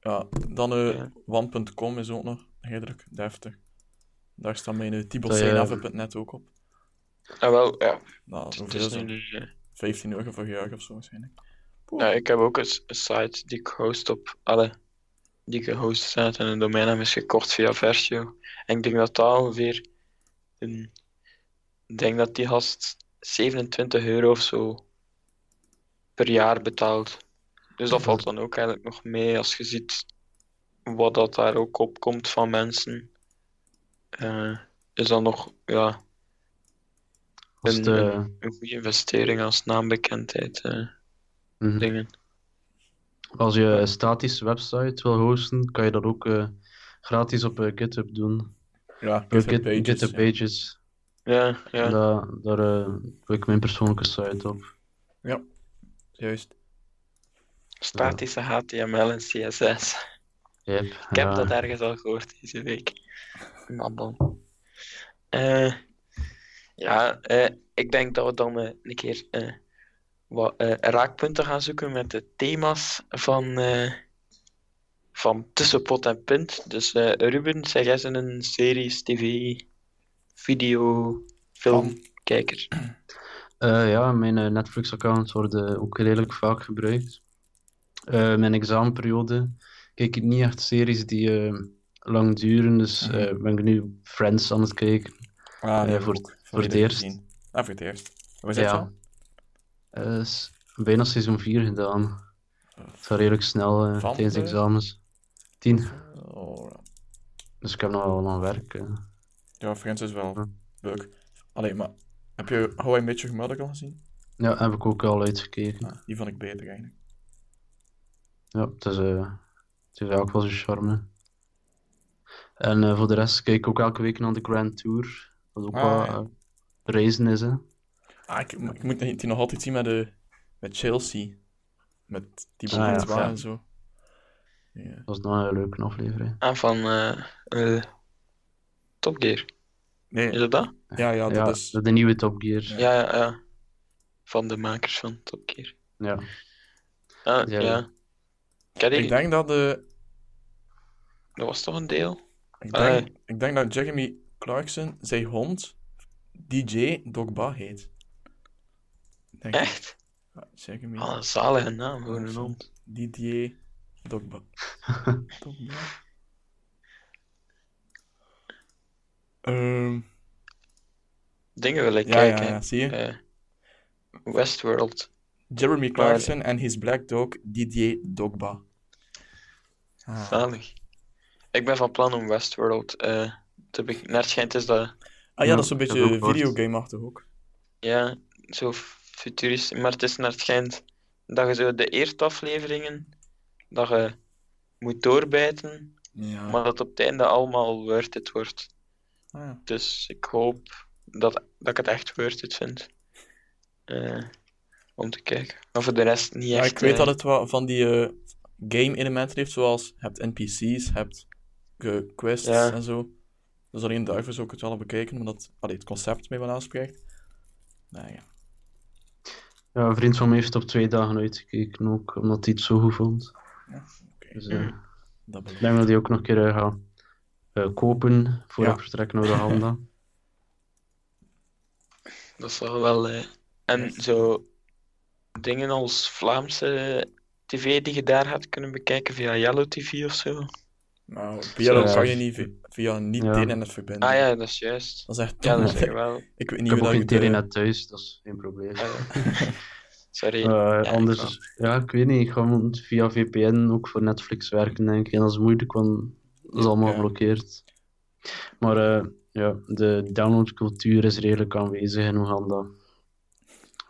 ja, dan eh Ja. one.com is ook nog redelijk deftig. Daar staat mijn uh, Dat tibelseinhaven.net ook op. Ah, wel, ja, Nou, hoeveel is is nu dat? niet, eh, 15 euro voor jaar of zo waarschijnlijk. Ja, ik heb ook een, site die ik host op alle die gehost staat en een domeinnaam is gekocht via Versio. En ik denk dat dat ongeveer een, ik denk dat die gast 27 euro of zo per jaar betaalt. Dus dat valt dan ook eigenlijk nog mee als je ziet wat dat daar ook op komt van mensen. Eh, is dat nog ja, Als een, de, een, een goede investering als naambekendheid eh, mhm. dingen. Als je een statische website wil hosten, kan je dat ook eh, gratis op eh, GitHub doen. Ja, Op GitHub Pages. GitHub ja. Pages. Ja, ja. Daar, daar eh, doe ik mijn persoonlijke site op. Juist. Statische HTML en CSS. Yep, Ik heb ja. dat ergens al gehoord deze week. Eh, ja, eh, ik denk dat we dan een keer eh, wat eh, raakpunten gaan zoeken met de thema's van, eh, van Tussenpot en Punt. Dus eh, Ruben, zeg jij eens een series, tv, video, film, kijker. Eh, ja, mijn Netflix-accounts worden ook redelijk vaak gebruikt. Eh, mijn examenperiode kijk ik niet echt series die eh, lang duren, dus Mhm. eh, ben ik nu Friends aan het kijken. Ah, nee, voor- voor het eerst. Ah, voor het eerst. Hoe is dat Ja. zo? Eh, is bijna seizoen 4 gedaan. Het gaat redelijk snel eh, Van tijdens de- examens. 10. Oh, ja. Dus ik heb nog wel aan werk. eh. Ja, Friends is wel Ja. leuk. Allee, maar heb je How I Met Your Mother al gezien? Ja, heb ik ook al uitgekeken. Ja, die vond ik beter eigenlijk. Ja, het is, eh het heeft ook wel zijn charme. En eh, voor de rest kijk ik ook elke week naar de Grand Tour. Wat ook Ah, wel ja. eh, reizen is, hè. Ah, ik, ik moet die nog altijd zien met, de, met Chelsea. Met die Ah, ja, Courtois ja. en zo. Ja. Dat is nog een leuke aflevering. Ah, van eh eh Top Gear. Nee, Is het dat? ja, ja, dat Ja, is... de nieuwe Top Gear. Ja, ja, ja. Van de makers van Top Gear. Ja. Ah, Ja. ja. Ik Ik denk dat de... Dat was toch een deel? Ik Ah, denk, ik denk dat Jeremy Clarkson, zijn hond, DJ Dogba heet. Denk. Echt? Ja, Jeremy Ah, een zalige naam voor een Clarkson, hond. DJ Dogba. Dogba. Ehm, Dingen wil ik ja, kijken. ja, zie je? Eh, Westworld. Jeremy Clarkson en his black dog DJ Dogba. Ah. Zalig. Ik ben van plan om Westworld eh te beginnen. Naar het schijnt is dat, Ah ja, dat is een beetje videogame-achtig ook. ja, zo futuristisch. Maar het is naar het schijnt dat je zo de eerste afleveringen, dat je moet doorbijten, Ja. maar dat op het einde allemaal worth it wordt. Ah, ja. Dus ik hoop dat, dat ik het echt worth it vind. Eh, om te kijken. Maar voor de rest niet Ja, echt. ik weet eh, dat het wel van die eh, game-elementen heeft, zoals je hebt NPC's, je hebt quests Ja. en zo. Dus alleen daarvoor zou ik het wel bekijken, maar dat allee, het concept mij wel aanspreekt. Nee, ja. Ja, een vriend van mij heeft op twee dagen uitgekeken ook, omdat hij het zo goed vond. Oké, Dus eh, dat ik denk dat hij ook nog een keer eh, gaat eh, kopen voor Ja. ik vertrek naar de Handa. Dat zal wel. eh, En zo dingen als Vlaamse tv die je daar gaat kunnen bekijken via Yellow TV of zo. Nou, via dat Zo. kan je niet via niet Ja. telenet verbinden. Ah ja, dat is juist. Dat is echt Ja, dat is wel. Ik weet Ik niet heb hoe ook dat geen de- thuis, dat is geen probleem. Eh, sorry. Eh, ik anders, ja, ik weet niet, ik ga moet via VPN ook voor Netflix werken, denk ik. En dat is moeilijk, want dat is allemaal Ja. geblokkeerd. Maar eh, ja, de downloadcultuur is redelijk aanwezig in Oeganda.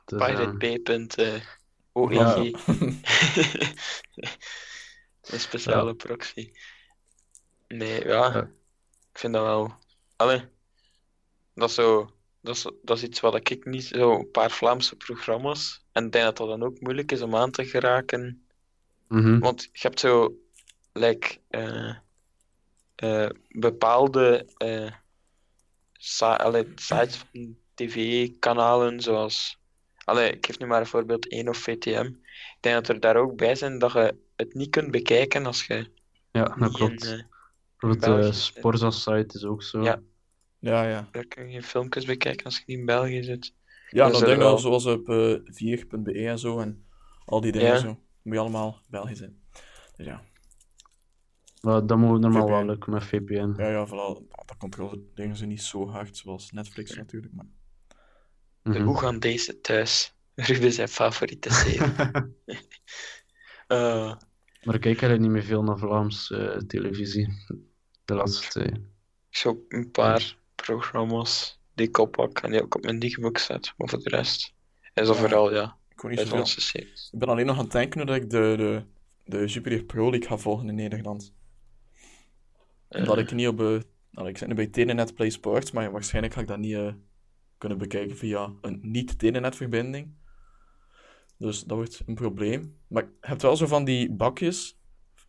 Dus, eh, PirateBay.org. Ja. Een speciale proxy. Nee, ja. Ik vind dat wel. Allee. Dat is zo. Dat is, dat is iets wat ik niet. Zo een paar Vlaamse programma's. En ik denk dat dat dan ook moeilijk is om aan te geraken. mhm. Want je hebt zo. Like, eh, eh, bepaalde. allee, sites van tv-kanalen zoals. Allee, ik geef nu maar een voorbeeld 1 of VTM. Ik denk dat er daar ook bij zijn dat je het niet kunt bekijken als je Ja, dat klopt. Bijvoorbeeld België de zit. Sporza-site is ook zo. Ja. Ja, ja. daar kun je geen filmpjes bekijken als je niet in België zit. Ja, Dat ik wel. zoals op eh 4.be en zo, en al die dingen Ja. zo. Moet je allemaal Belgisch zijn. Dus ja, Maar dat moet normaal wel lukken met VPN. ja, ja vooral, dat controle-dingen zijn niet zo hard zoals Netflix natuurlijk, maar... De Mhm. Oegandese thuis. Ruben zijn favoriete serie. Eh, Maar ik kijk eigenlijk niet meer veel naar Vlaams eh, televisie. De laatste tijd. zo een paar programma's die ik oppak en die ook op mijn digbook zet. Maar voor de rest is dat Ja. vooral ja, Ik niet series. Ik ben alleen nog aan het denken dat ik de, de, de Jupiler Pro League ga volgen in Nederland. Omdat ik niet op... eh, nou, ik zit nu bij Telenet Play Sports, maar waarschijnlijk ga ik dat niet eh, kunnen bekijken via een niet-Telenet-verbinding. Dus dat wordt een probleem. Maar je hebt wel zo van die bakjes,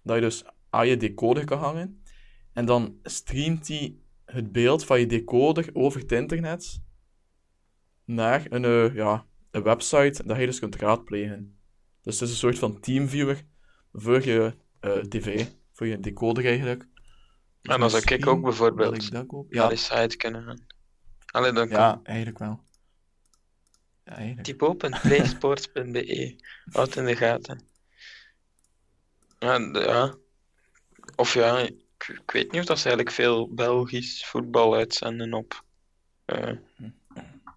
dat je dus aan je decoder kan hangen. En dan streamt hij het beeld van je decoder over het internet naar een, eh, ja, een website dat je dus kunt raadplegen. Dus het is een soort van teamviewer voor je eh, tv, voor je decoder eigenlijk. En dan zou ik ook bijvoorbeeld wil ik dat kopen. Ja. Ja, die site kunnen gaan. Allee, dan kan ja, eigenlijk wel. Ja, typ open playsports.be. Houd in de gaten. Ja, ja. Of ja, ik, ik weet niet of dat ze eigenlijk veel Belgisch voetbal uitzenden op eh,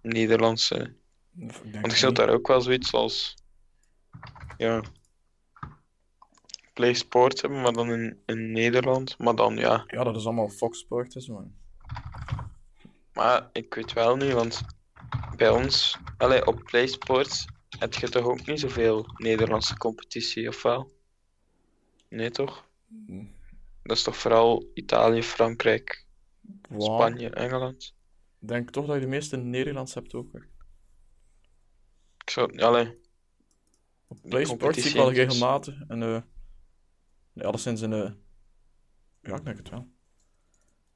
Nederlandse. Ik Want zult niet. daar ook wel zoiets als ja, Play Sports hebben, maar dan in, in Nederland. Maar dan ja, Ja, dat is allemaal Fox Sport en zo. maar ik weet wel niet, want bij ons, allee, op PlaySports, heb je toch ook niet zoveel Nederlandse competitie, of wel? Nee, toch? Dat is toch vooral Italië, Frankrijk, Wow. Spanje, Engeland? Ik denk toch dat je de meeste Nederlands hebt ook. hè. Ik zou, allee, Play Sports zie ik wel regelmatig. En eh nee, alleszins in de... Ja, ik denk het wel.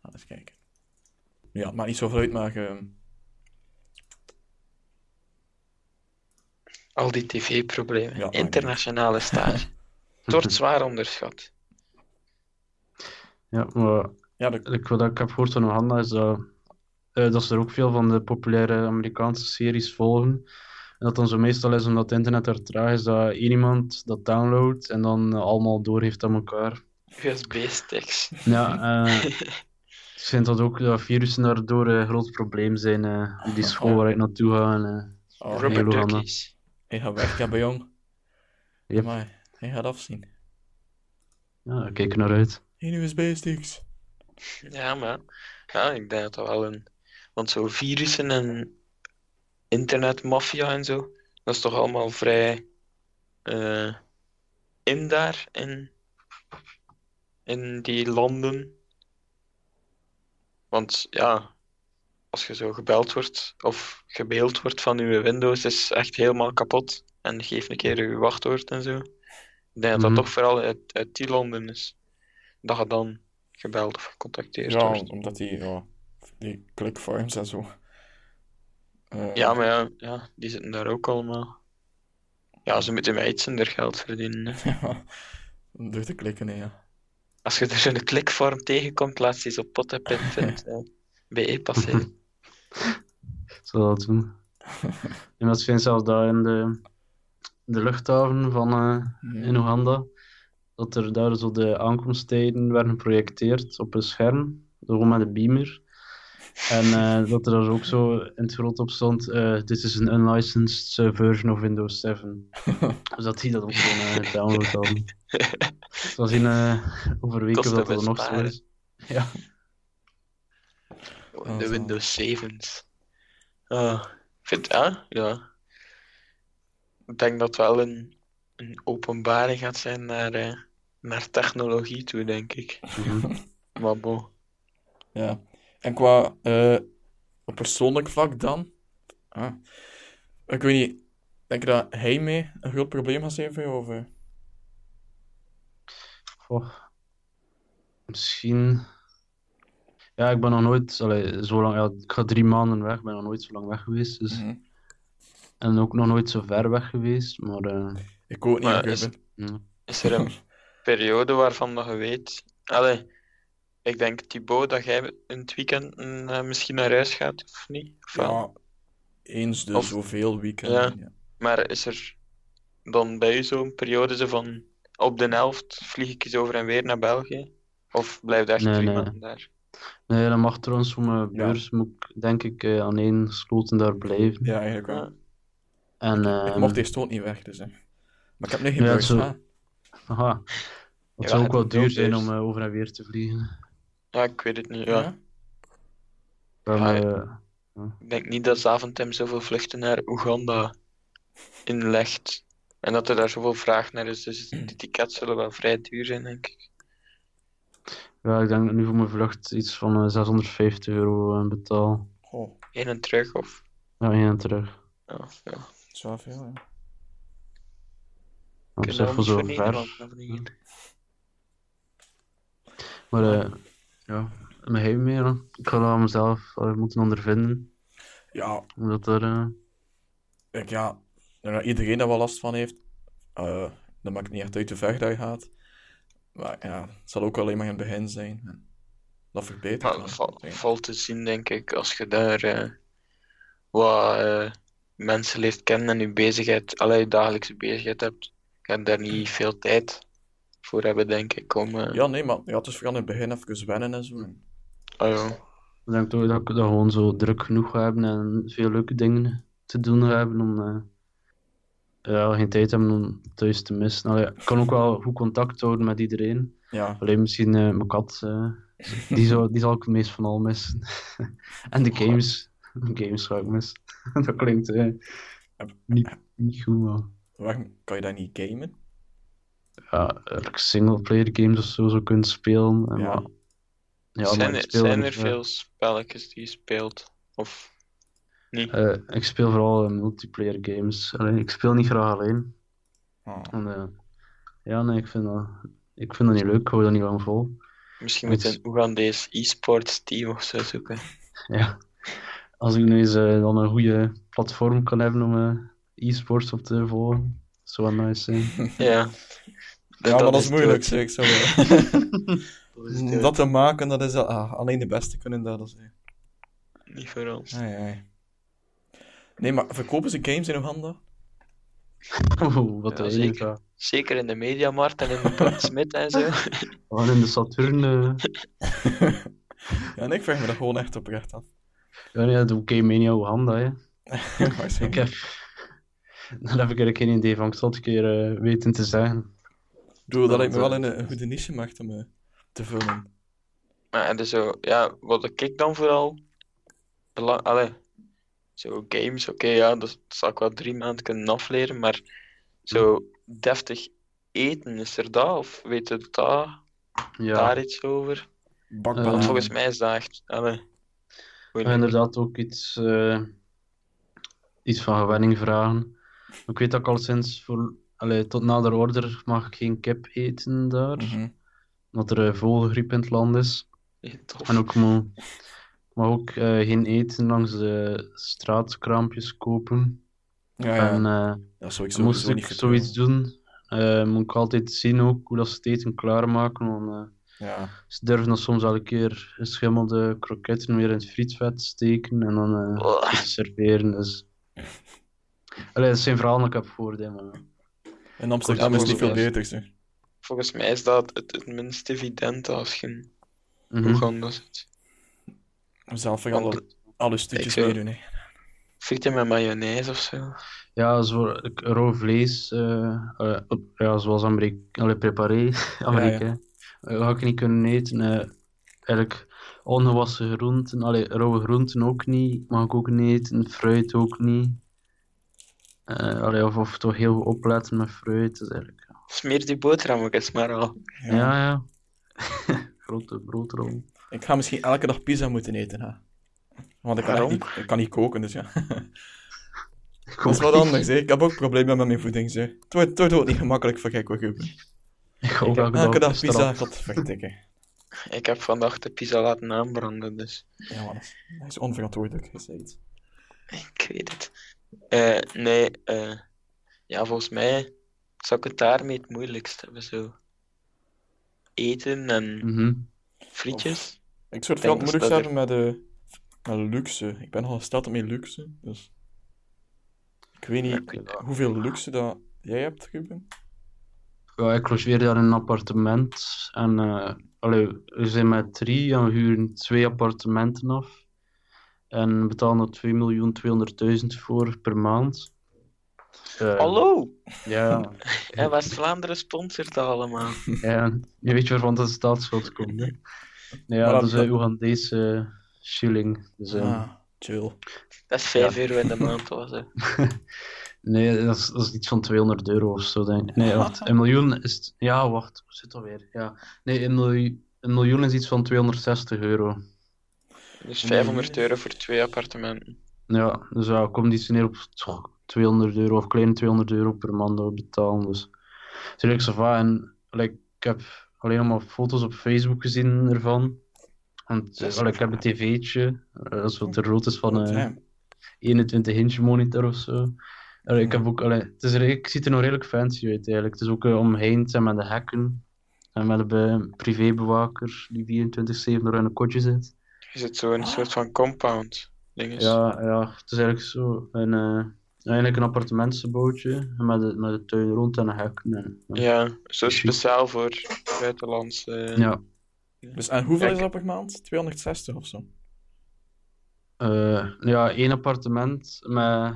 Laten eens kijken. Ja, het maakt niet zoveel uit, maar... eh, al die tv-problemen, Ja, internationale stage. Het wordt zwaar onderschat. Ja, maar ja, dat, ik, wat ik heb gehoord van Johanna is dat, eh, dat ze er ook veel van de populaire Amerikaanse series volgen. En dat dan zo meestal is omdat het internet er traag is, dat één iemand dat downloadt en dan eh, allemaal doorgeeft aan elkaar. USB-sticks. Ja, eh ik vind dat ook dat virussen daardoor een groot probleem zijn eh, op die school waar ik naartoe ga. En, oh, duckies. Hij gaat weg, ja, bij jong. Yep. Maar hij gaat afzien. ja, daar kijk ik naar uit. Geen USB-sticks. Ja, maar ja, ik denk dat dat wel een. Want zo virussen en internetmafia en zo, dat is toch allemaal vrij eh, in daar, in, in die landen. Want ja, als je zo gebeld wordt of gemaild wordt van je Windows, is echt helemaal kapot. En geef een keer je wachtwoord en zo. Ik denk dat dat Mhm. toch vooral uit, uit die landen is. Dat je dan gebeld of gecontacteerd Ja, wordt. omdat die, ja, die clickfarms en zo. Eh, Ja, maar ja, ja, die zitten daar ook allemaal. Ja, ze moeten met iets geld verdienen. hè. ja, door te klikken, hè, ja. Als je er zo'n klikvorm tegenkomt, laat ze eens op pottenpit.be passeren. Zal dat doen. En dat vind zelfs daar in de, de luchthaven van eh, in Oeganda, dat er daar zo de aankomsttijden werden geprojecteerd op een scherm, gewoon met een beamer. En eh, dat er daar ook zo in het groot op stond, eh, dit is een unlicensed eh, version of Windows 7. dus dat die dat ook gewoon uh, download hadden. Ik zal zien eh, over weken dat er nog zo is. Ja. De zo. Windows 7's. Ah, ik vind, ja, ja. Ik denk dat het wel een, een openbaring gaat zijn naar, eh, naar technologie toe, denk ik. Mhm. Maar bon. Ja. En qua eh, op persoonlijk vlak dan? Ah. Ik weet niet, denk je dat hij mee een groot probleem gaat zijn voor jou? Of? Goh. Misschien. Ja, ik ben nog nooit allee, zo lang. Ja, ik ga drie maanden weg. Ik ben nog nooit zo lang weg geweest. Dus... Mhm. En ook nog nooit zo ver weg geweest. Maar eh, Ik ook niet, Maar is- ben- ja. Is er een periode waarvan dat je weet... Allee, ik denk, Thibaut, dat jij in het weekend mm, eh, misschien naar huis gaat, of niet? Of ja, eens de Of- zoveel weekenden. Ja. Ja. Maar is er dan bij u zo'n periode zo van... Op de helft vlieg ik eens over en weer naar België? Of blijft echt Nee, drie nee. maanden daar? Nee, dat mag trouwens voor mijn beurs. Moet ik denk ik eh, aan één gesloten daar blijven. Ja, eigenlijk wel. En, Ik ehm, mocht eerst ook niet weg, dus. Hè. Maar ik heb nu geen Ja, beurs. zo- ah. Aha. Het Ja, zou ook wel duur zijn om eh, over en weer te vliegen. Ja, ik weet het niet. Ja. Ja? Dan, Ja, eh, Ik denk niet dat Zaventem zoveel vluchten naar Oeganda inlegt. En dat er daar zoveel vraag naar is. Dus die tickets zullen wel vrij duur zijn, denk ik. Ja, ik denk nu voor mijn vlucht iets van eh, 650 euro eh, betaal. Heen en terug, of... Ja, heen en terug. Ja, ja. dat is wel veel, ja. Dat is even niet zo voor ver. Maar eh, ja, mijn heim meer. hè. Ik ga dat mezelf eh, moeten ondervinden. Ja, Omdat er, eh, ik, ja, ik dat iedereen daar wel last van heeft. Eh dan maakt het niet echt uit hoe ver dat je gaat. Maar ja, het zal ook alleen maar in het begin zijn. En dat verbetert val- ik. valt te zien, denk ik, als je daar eh, wat eh, mensen leert kennen en je bezigheid, allerlei je dagelijkse bezigheid hebt. Je gaat daar niet veel tijd voor hebben, denk ik, om... eh, Ja, nee, maar ja, het is vooral in het begin even wennen en zo. En- ah, ja. ik denk toch dat ik dat gewoon zo druk genoeg ga hebben en veel leuke dingen te doen ga hebben om eh, ja, geen tijd hebben om thuis te missen. Allee, ik kan ook wel goed contact houden met iedereen. Ja, Alleen misschien eh, mijn kat, eh, die, zou, die zal ik het meest van al missen. en de games. games ga ik mis. dat klinkt eh, niet, niet goed, maar... Waarom kan je dat niet gamen? Ja, singleplayer games of zo zou kunnen spelen. En Ja. maar- ja, zijn, maar er, zijn er veel spelletjes die je speelt? Of eh, ik speel vooral eh, multiplayer games. Allee, ik speel niet graag alleen. Ah. En, eh, ja, nee, ik vind, dat, ik vind dat niet leuk. Ik hou dat niet lang vol. Misschien moet een Oegandese e-sports team of zo zoeken. Ja. Als ik nu eens eh, dan een goede platform kan hebben om e-sports op te volgen, zou wel nice zijn. Ja. Ja, maar dat is moeilijk, zeg. Ik eh, Dat dat te maken, dat is... ah, alleen de beste kunnen dat. Eh. Niet voor ons. Ai, ai. Nee, maar verkopen ze games in Oeganda? Oeh, wat Ja, zeker. zeker. Zeker in de Mediamarkt en in de Smit en zo. Gewoon in de Saturn. eh, Ja, nee, ik vraag me dat gewoon echt oprecht af. ja, nee, de Game Mania Oeganda, hè. Ik heb... Dan heb ik er geen idee van. Ik zal het een keer eh, weten te zeggen. Ik bedoel, dat lijkt me wel eh, een, een goede niche maakt om te vullen. Maar en dus zo, ja, wat ik dan vooral belang, allee, zo games, oké, ja, dat zal ik wel drie maanden kunnen afleren, maar zo deftig eten, is er dat? Of weet je dat, Ja, daar iets over? Want Eh, volgens mij is dat echt, allee, ik moeilijk. ga inderdaad ook iets, eh, iets van gewenning vragen. Ik weet dat ik al sinds voor, allee, tot na de order mag ik geen kip eten daar. Mhm. Omdat er eh, vogelgriep in het land is. Ja. En ook mo- mag ook eh, geen eten langs de straatkraampjes kopen. Ja, ja. En eh, zou ik moest ik zoiets doen, eh, moet ik altijd zien ook hoe dat ze het eten klaarmaken. Want eh, Ja. ze durven dan soms al een keer geschimmelde kroketten weer in het frietvet steken en dan eh, serveren. Dus... Allee, dat zijn verhalen dat ik heb gehoord. hè, maar... In Amsterdam is het niet veel beter, zeg. Volgens mij is dat het, het minst evidente als je in Mhm. Oeganda zit. Zelf ga alle, alle stukjes Ik zou- meedoen, hè. Frieten met mayonaise of zo. Ja, zo, rauw vlees, eh, eh, ja, zoals Amerika allee, preparé, Amerika, eh, ga ik niet kunnen eten. eh, eigenlijk ongewassen groenten, allee, rauwe groenten ook niet, mag ik ook niet eten, fruit ook niet. Eh, allee, of, of toch heel opletten met fruit. Dus eigenlijk, Smeer die boterhammetjes maar al. ja, ja. ja. Grote broodrol. Ik ga misschien elke dag pizza moeten eten, hè. Want ik kan, niet, ik kan niet koken, dus ja. Dat is wat anders, hè. Ik heb ook problemen met mijn voeding, zeg. Het wordt, het wordt ook niet gemakkelijk voor gekke Ruben. Ik ook Ik heb elke elke dag dag pizza, verdikken. Ik heb vandaag de pizza laten aanbranden, dus Ja, man, dat is, dat is onverantwoordelijk gezegd. ik weet het. Eh, nee, eh, ja, volgens mij zou ik het daarmee het moeilijkst hebben. Zo. Eten en Mhm. frietjes. Ik zou het veel moeilijk dat hebben met, de, met luxe. Ik ben al gesteld met luxe, dus... Ik weet niet ik weet wel. hoeveel luxe dat jij hebt, Ruben. Ja, ik logeer daar in een appartement. En eh allee, we zijn met drie en we huren twee appartementen af. En we betalen er 2.200.000 voor per maand. Eh, Hallo! Ja, En West-Vlaanderen sponsort dat allemaal. ja, je weet waarvan de staatsschuld komt. Hè? Ja, Maar dat is een Oegandese shilling. Dus, Ah, chill. Dat is 5 euro in de maand, was het. Nee, dat is, dat is iets van 200 euro of zo, denk ik. Nee, wacht. Een miljoen is... het- Ja, wacht. Hoe zit dat weer? Ja. Nee, een miljoen, een miljoen is iets van 260 euro. Dus 500 euro voor twee appartementen. Ja, dus ja, komt iets neer op toch, 200 euro of kleine 200 euro per maand betalen. Dus zo va. En like, ik heb alleen maar foto's op Facebook gezien ervan. Want is eh, ik heb een tv'tje, eh, dat is wat de rood is van Oh, een damn. 21 inch monitor of zo. Allee, ik heb ook, allee, het, is het ziet er nog redelijk fancy uit eigenlijk. Het is ook eh, omheind en met de hekken. En met een be- privébewaker die 24-7 er in een kotje zit. Je zit zo een soort van compound. Dinges. Ja, ja, het is eigenlijk zo een, eh, eigenlijk een appartementsgebouwtje met de, met de tuin rond en een. En, Ja, zo speciaal voor buitenlandse. ja. Dus, en hoeveel Kijk. is dat per maand? 260 of zo? Eh, ja, één appartement met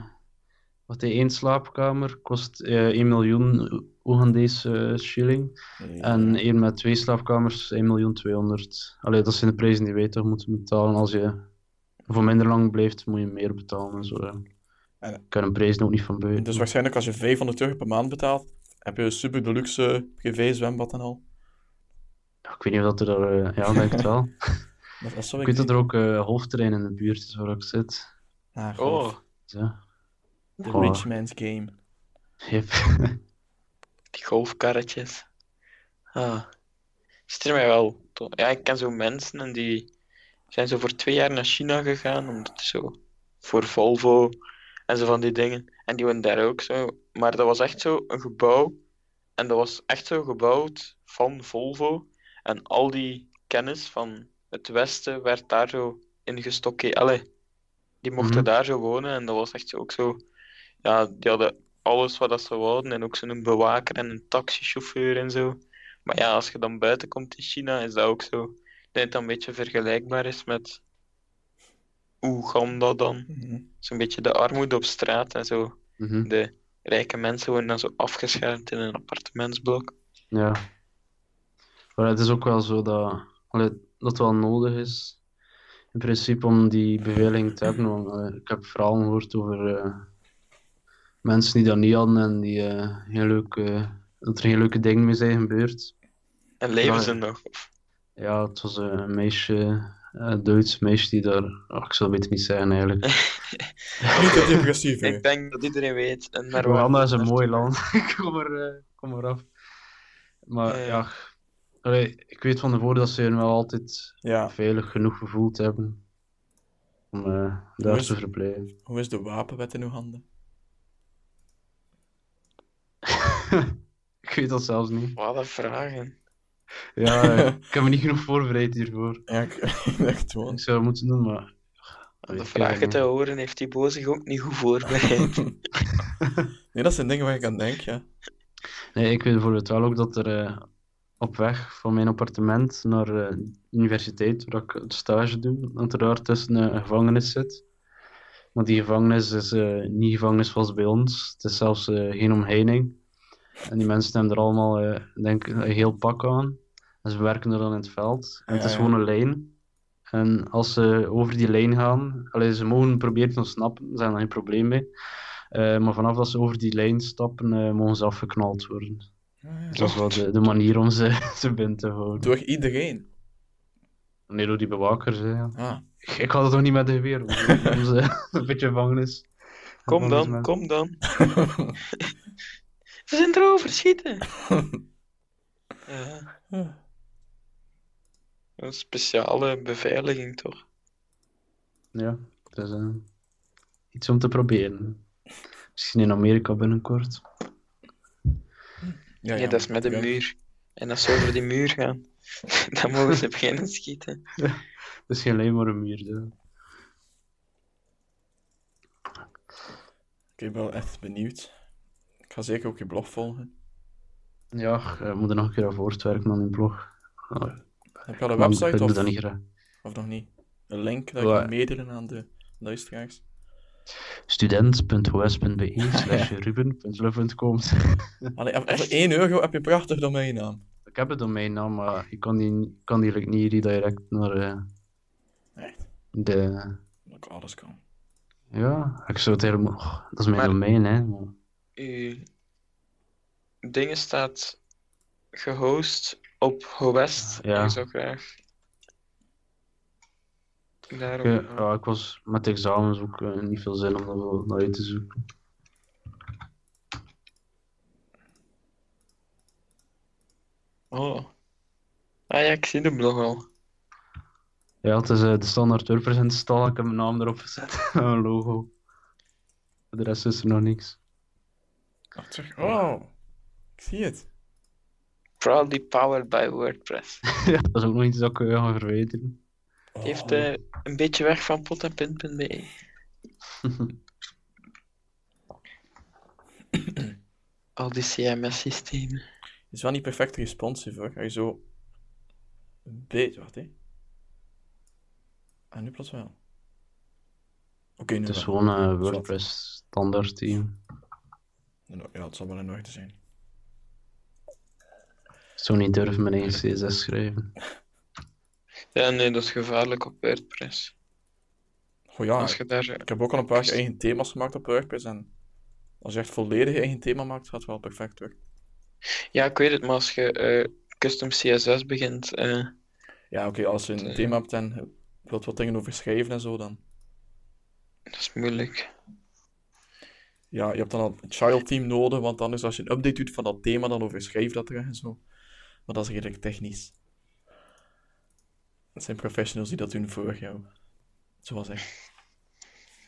wat hij één slaapkamer kost eh 1 miljoen Oegandese shilling. En één met twee slaapkamers 1 miljoen 200. Allee, dat zijn de prijzen die wij toch moeten betalen als je voor minder lang blijft, moet je meer betalen en zo. Ja. En- Ik ken een prijs nog niet van buiten. Dus waarschijnlijk als je 500 euro per maand betaalt, heb je een super deluxe privé-zwembad en al. Ja, Ik weet niet of dat er daar... eh, ja, ik denk het wel. Dat, dat Ik ik weet dat er ook eh hoofdterrein in de buurt is waar ik zit. Ah, Oh, ja. The Oh. rich man's game. Yep. die golfkarretjes. Ah. Stel mij wel. Ja, ik ken zo mensen en die zijn zo voor twee jaar naar China gegaan, omdat zo voor Volvo en zo van die dingen. En die wonen daar ook zo. Maar dat was echt zo een gebouw. En dat was echt zo gebouwd van Volvo. En al die kennis van het Westen werd daar zo in gestockeerd. Allee, die mochten Mhm. daar zo wonen. En dat was echt zo ook zo. Ja, die hadden alles wat dat ze wouden. En ook zo'n bewaker en een taxichauffeur en zo. Maar ja, als je dan buiten komt in China, is dat ook zo. Ik denk dat dat een beetje vergelijkbaar is met Oeganda dan. Mhm. Zo'n beetje de armoede op straat en zo. Mhm. De rijke mensen worden dan zo afgeschermd in een appartementsblok. Ja. Maar het is ook wel zo dat, allee, dat wel nodig is, in principe, om die beveiliging te hebben. Want, allee, ik heb verhalen gehoord over eh, mensen die dat niet hadden en die, eh, heel leuke, dat er geen leuke dingen mee zijn gebeurd. En leven ze nog? Of- Ja, het was eh, een meisje, Duits meisje die daar, ach, ik zal het niet zeggen eigenlijk. Niet te depressief, hè. Ik denk dat iedereen weet. En naar Rwanda is een mooi land. kom, er, eh, kom er af. Maar Ja, ja. allee, ik weet van tevoren dat ze je wel altijd Ja. veilig genoeg gevoeld hebben om eh, daar is- te verblijven. Hoe is de wapenwet in uw handen? ik weet dat zelfs niet. Wat een vragen. Ja, ik heb me niet genoeg voorbereid hiervoor. Ja, ik echt gewoon. Ik zou het moeten doen, maar... Om de vragen te horen heeft die boos zich ook niet goed voorbereid. Nee, dat zijn dingen waar ik aan denk, ja. Nee, ik weet bijvoorbeeld wel ook dat er eh, op weg van mijn appartement naar eh, de universiteit, waar ik het stage doe, dat er daar tussen eh, een gevangenis zit. Maar die gevangenis is eh, niet gevangenis zoals bij ons. Het is zelfs geen omheining. En die mensen hebben er allemaal, eh, denk ik, een heel pak aan. En ze werken er dan in het veld. En het is ja. gewoon een lijn. En als ze over die lijn gaan, allee, ze mogen proberen te ontsnappen, daar zijn er geen probleem mee. Eh, maar vanaf dat ze over die lijn stappen, eh, mogen ze afgeknald worden. Dus dat is wel de, de manier om ze, ze binnen te houden. Door iedereen. Nee, door die bewakers. Hè, ja. Ah. Ik, ik had het toch niet met de geweer. Om ze een beetje gevangenis. Kom dan, kom dan. Ze zijn erover, schieten. Ja, een speciale beveiliging toch? Ja, het is eh, iets om te proberen. Misschien in Amerika binnenkort. Ja, dat is met een ja. muur. En als ze over die muur gaan, dan mogen ze beginnen schieten. Het is geen alleen maar een muur. Ja. Ik ben wel echt benieuwd. Ik ga zeker ook je blog volgen. Ja, we moeten nog een keer aan voortwerken aan die blog. Oh, Heb je al een website of, niet of nog niet? Een link dat je kan meedelen aan de luisteraars? student.os.be slash ruben.love.com voor 1 euro heb je een prachtig domeinnaam. Ik heb het domeinnaam, maar ik kan die, kan die niet redirect naar eh, Echt, de... dat ik alles kan. Ja, ik zou het helemaal... oh, dat is mijn Maar- domein, hè. maar- Uw dingen staat gehost op GoWest. Ja. Ik zou graag daarom... Ik, eh, ja, ik was met examens ook eh, niet veel zin om dat wel naar uit te zoeken. Oh. Ah ja, ik zie de blog al. Ja, het is eh, de standaard WordPress install. Ik heb mijn naam erop gezet. een logo. De rest is er nog niks. Oh, ik zie het. Proudly powered by WordPress. ja, dat is ook nog iets dat ik eh, ga verwijderen. Het heeft eh, een beetje weg van pot en pint.be. Al die CMS-systemen. is wel niet perfect responsive hoor. Ga je zo. Een beetje. Wacht hé. En nu plots wel. Oké, nu Het is wel. gewoon een Zwart. WordPress standaard team. Ja, het zal wel in orde zijn. Ik zou niet durven mijn eigen CSS schrijven. Ja, nee, dat is gevaarlijk op WordPress. Oh ja, Als je daar... ik heb ook al een paar eigen thema's gemaakt op WordPress. En als je echt volledig eigen thema maakt, gaat het wel perfect weg. Ja, ik weet het, maar als je eh, custom CSS begint... eh, Ja, oké, als je een Eh. thema hebt en wilt wat dingen over schrijven en zo, dan... dat is moeilijk. Ja, je hebt dan een child team nodig, want anders als je een update doet van dat thema, dan overschrijf dat terug en zo. Maar dat is redelijk technisch. Het zijn professionals die dat doen voor jou. Zoals ik.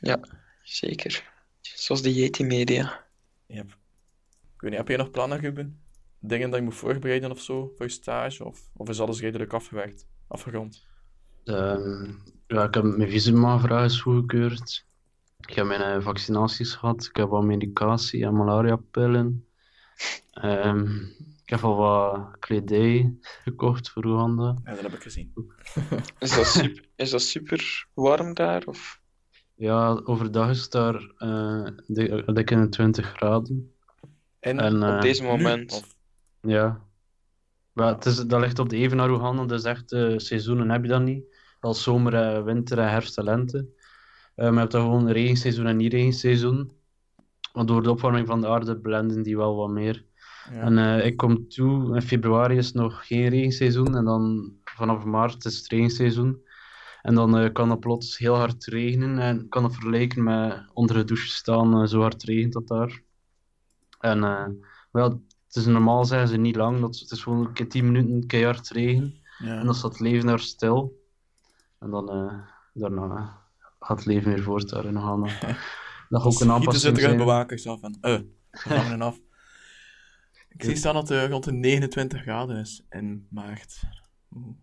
Ja, zeker. Zoals de Yeti Media. Yep. Ik weet niet, heb je nog plannen, Ruben? Dingen dat je moet voorbereiden of zo, voor je stage? Of, of is alles redelijk afgewerkt, afgerond? Ehm, ja, ik heb mijn visumaanvraag is goedgekeurd. Ik heb mijn eh, vaccinaties gehad. Ik heb wat medicatie en malariapillen. Ehm, ik heb al wat kledij gekocht voor Oeganda. Ja, dat heb ik gezien. Is dat super, is dat super warm daar? Of? Ja, overdag is het daar eh dik- in de 20 graden. En, En, Op deze nu? moment? Of, Ja. Maar het is, dat ligt op de evenaar Oeganda, dus echt eh, seizoenen heb je dat niet. Als zomer, eh, winter, en herfst en lente. Eh, maar je hebt dan gewoon een regenseizoen en niet-regenseizoen. Want door de opwarming van de aarde blenden die wel wat meer. ja. En eh, ik kom toe, in februari is nog geen regenseizoen. En dan vanaf maart is het regenseizoen. En dan eh, kan het plots heel hard regenen. En kan het vergelijken met onder de douche staan, eh, zo hard regent dat daar. En eh, wel, het is normaal zeggen ze niet lang. Dat, het is gewoon een keer 10 minuten keihard regen. ja. En dan staat het leven daar stil. En dan eh, daarna gaat het leven weer voort daar in Oeganda. Dat gaat ook een aanpassing terug zijn. bewakers af en... Eh, gevangenen af. Ik zie staan dat het rond de 29 graden is in maart. Oeh,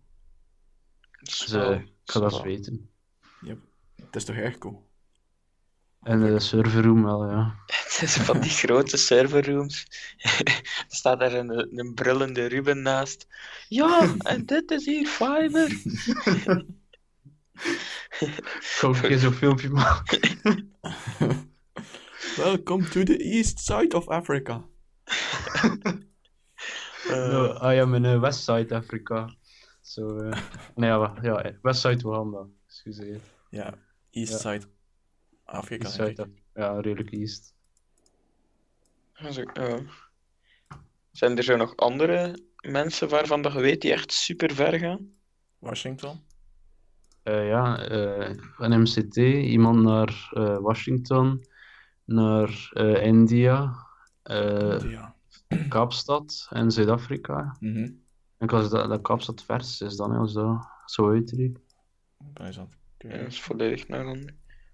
Dus, eh, ik ga dat eens weten. Yep. Het is toch erg cool? En de serverroom wel, ja. Het is van die grote serverrooms. er staat daar een, een brullende Ruben naast. Ja, en dit is hier fiber. Ik een keer zo'n filmpje maken. Welcome to the east side of Africa. No, I am in uh, West Side Africa. So, uh, nee, ja, wa- ja, West Side Oeganda. Excuseer. Ja, east Ja. side Afrika. East Side. Af- Ja, redelijk East. Ja. Zijn er zo nog andere mensen waarvan dat je weet die echt super ver gaan? Washington. Eh, ja, eh, een MCT, iemand naar eh, Washington, naar eh, India, eh, ja. Kaapstad en Zuid-Afrika. Mhm. En als dat, dat Kaapstad vers is dan, als dat zo je aan het Ja, dat is volledig naar dan.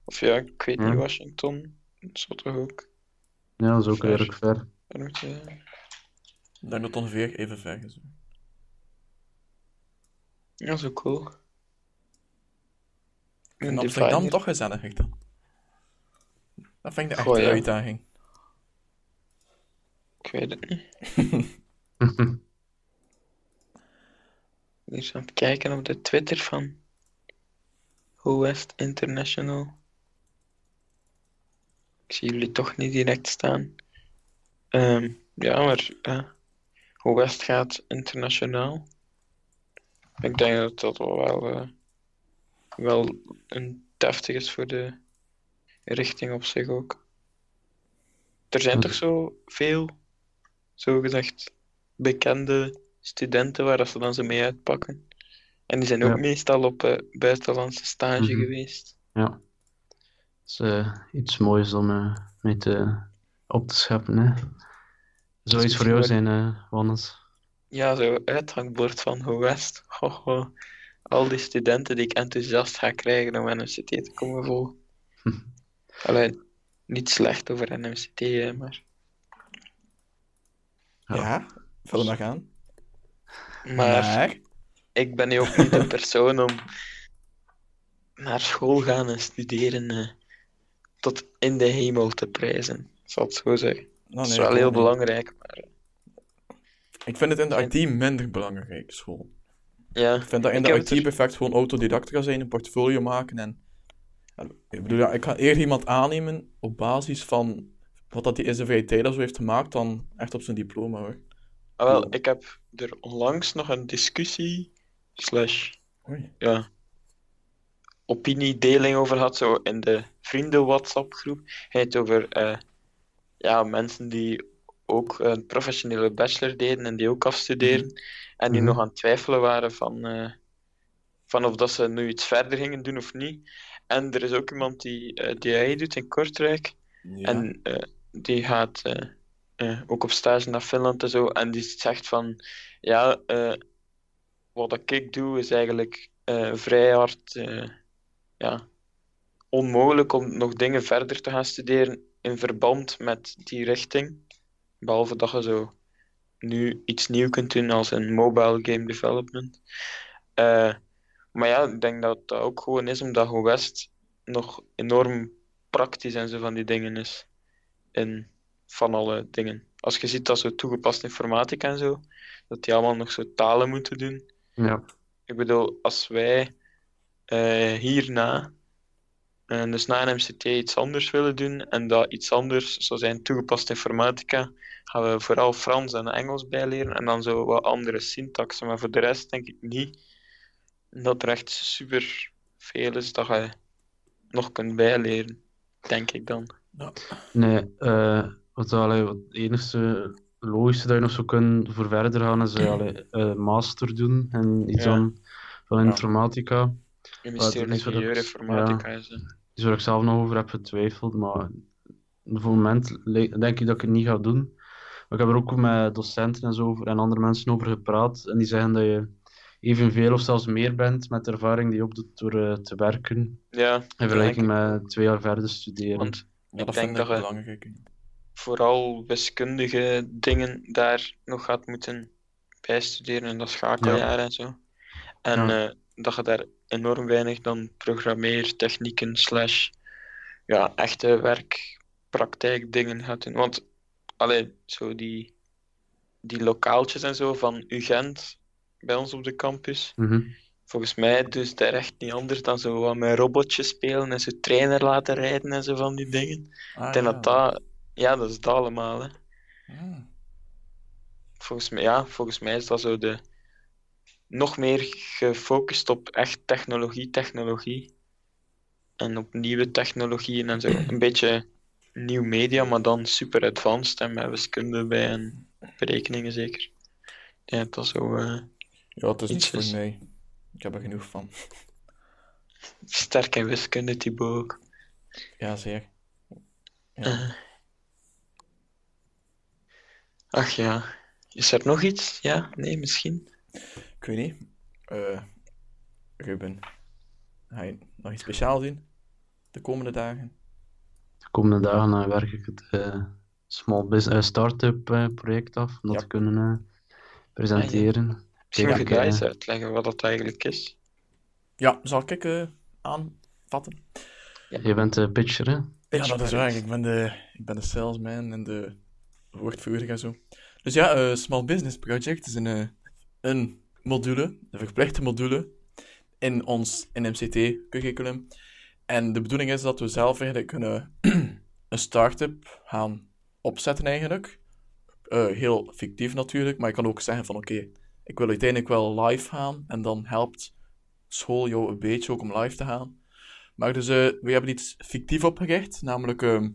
Of ja, ik weet Ja. niet, Washington. Dat zou toch ook. Ja, dat is ook Ver. redelijk ver. dat moet je- Ik denk dat het ongeveer even ver is. Ja, zo cool. In Een Amsterdam toch gezellig ik dan. Dat vind ik echte ja. uitdaging. Ik weet het niet. Hier aan het kijken op de Twitter van Ho West International. Ik zie jullie toch niet direct staan. Ehm, ja, maar uh, West gaat internationaal. Ik denk dat dat wel, eh, wel een deftig is voor de richting op zich ook. Er zijn toch zo veel, zogezegd, bekende studenten waar dat ze dan zo mee uitpakken. En die zijn ook Ja. meestal op eh, buitenlandse stage Mhm. geweest. Ja. Dat is eh, iets moois om eh, mee te, op te scheppen. Hè. Zou iets voor jou zijn, eh Wannes? Ja, zo uithangbord van West. Ho, ho. Al die studenten die ik enthousiast ga krijgen om NMCT te komen volgen. Alleen, niet slecht over NMCT, maar... Ja. Ja, vul maar gaan. Maar ik ben nu ook niet de persoon om naar school gaan en studeren eh, tot in de hemel te prijzen. Ik zal het zo zeggen. Nou, Dat is nee, wel heel belangrijk, maar Ik vind het in de IT minder belangrijk, school. Ja. Ik vind dat in Ik de er- perfect gewoon autodidact gaan zijn, een portfolio maken en... ik bedoel, ja, ik ga eerder iemand aannemen op basis van wat dat hij in zijn vrije tijd al zo heeft gemaakt, dan echt op zijn diploma, hoor. Ah, wel, ik heb er onlangs nog een discussie, slash, Oei. ja, opiniedeling over had, zo in de vrienden WhatsApp-groep. Hij het over eh, ja, mensen die ook een professionele bachelor deden en die ook afstuderen. En die Mhm. nog aan het twijfelen waren van, eh, van of dat ze nu iets verder gingen doen of niet. En er is ook iemand die eh DAE doet in Kortrijk. Ja. En eh, die gaat ook op stage naar Finland en zo. En die zegt van, ja, wat ik doe is eigenlijk vrij hard ja, onmogelijk om nog dingen verder te gaan studeren in verband met die richting. Behalve dat je zo nu iets nieuw kunt doen als een mobile game development. Eh, maar ja, ik denk dat dat ook gewoon is omdat Go West nog enorm praktisch en zo van die dingen is. In van alle dingen. Als je ziet dat zo toegepaste informatica en zo, dat die allemaal nog zo talen moeten doen. Ja. Ik bedoel, als wij eh, hierna, eh, dus na een MCT, iets anders willen doen, en dat iets anders zou zijn toegepaste informatica, gaan we vooral Frans en Engels bijleren, en dan zo wat andere syntaxen. Maar voor de rest denk ik niet dat er echt super veel is dat je nog kunt bijleren, denk ik dan. Nee, eh, wat, allee, wat het enige logische dat je nog zou kunnen voor verder gaan is eh, allee, eh, master doen en iets Ja. dan van Ja. informatica. Is ingenieur informatica zo. Dus waar ik zelf nog over heb getwijfeld, maar voor het moment denk ik dat ik het niet ga doen. Ik heb er ook met docenten en zo over, en andere mensen over gepraat en die zeggen dat je evenveel of zelfs meer bent met de ervaring die je opdoet door eh, te werken Ja, in vergelijking met twee jaar verder studeren. want Ja, ik dat denk vind dat ik je- belangrijk. vooral wiskundige dingen daar nog gaat moeten bijstuderen en dat schakeljaar en zo. En Ja. eh, dat je daar enorm weinig dan programmeertechnieken slash ja, echte werkpraktijkdingen gaat doen. Want allee, zo die, die lokaaltjes en zo van UGent bij ons op de campus, Mhm. volgens mij dus daar echt niet anders dan zo wat met robotjes spelen en zo trainer laten rijden en zo van die dingen. Ah, Ik denk ja. dat dat, ja, dat is dat allemaal. Hè. Ah. Volgens mij, ja, volgens mij is dat zo de nog meer gefocust op echt technologie, technologie. En op nieuwe technologieën en zo. Een beetje nieuw media, maar dan super advanced en met wiskunde bij en berekeningen zeker. Ja, dat zo eh, Ja, het is niet Iets voor is- mij. Ik heb er genoeg van. sterk in wiskunde, Thibaut ook. Ja, zeer. Ja. Eh. Ach ja. Is er nog iets? Ja? Nee, misschien? Ik weet niet. Eh, Ruben, ga je nog iets speciaals doen de komende dagen? De komende dagen eh, werk ik het eh, Small Business Startup eh, project af, om dat Ja. te kunnen eh, presenteren. Misschien moet je eens uitleggen wat dat eigenlijk is. Ja, zal ik eh, aanvatten? Je bent de pitcher, hè? Ja, dat is waar. Ik ben de, ik ben de salesman en de woordvoerder en zo. Dus ja, eh, Small Business Project is een, eh, een module, een verplichte module in ons NMCT-curriculum. En de bedoeling is dat we zelf eigenlijk een, eh, een start-up gaan opzetten eigenlijk. Eh, heel fictief natuurlijk, maar je kan ook zeggen van oké, ik wil uiteindelijk wel live gaan en dan helpt school jou een beetje ook om live te gaan. Maar dus, eh, we hebben iets fictief opgericht, namelijk ehm,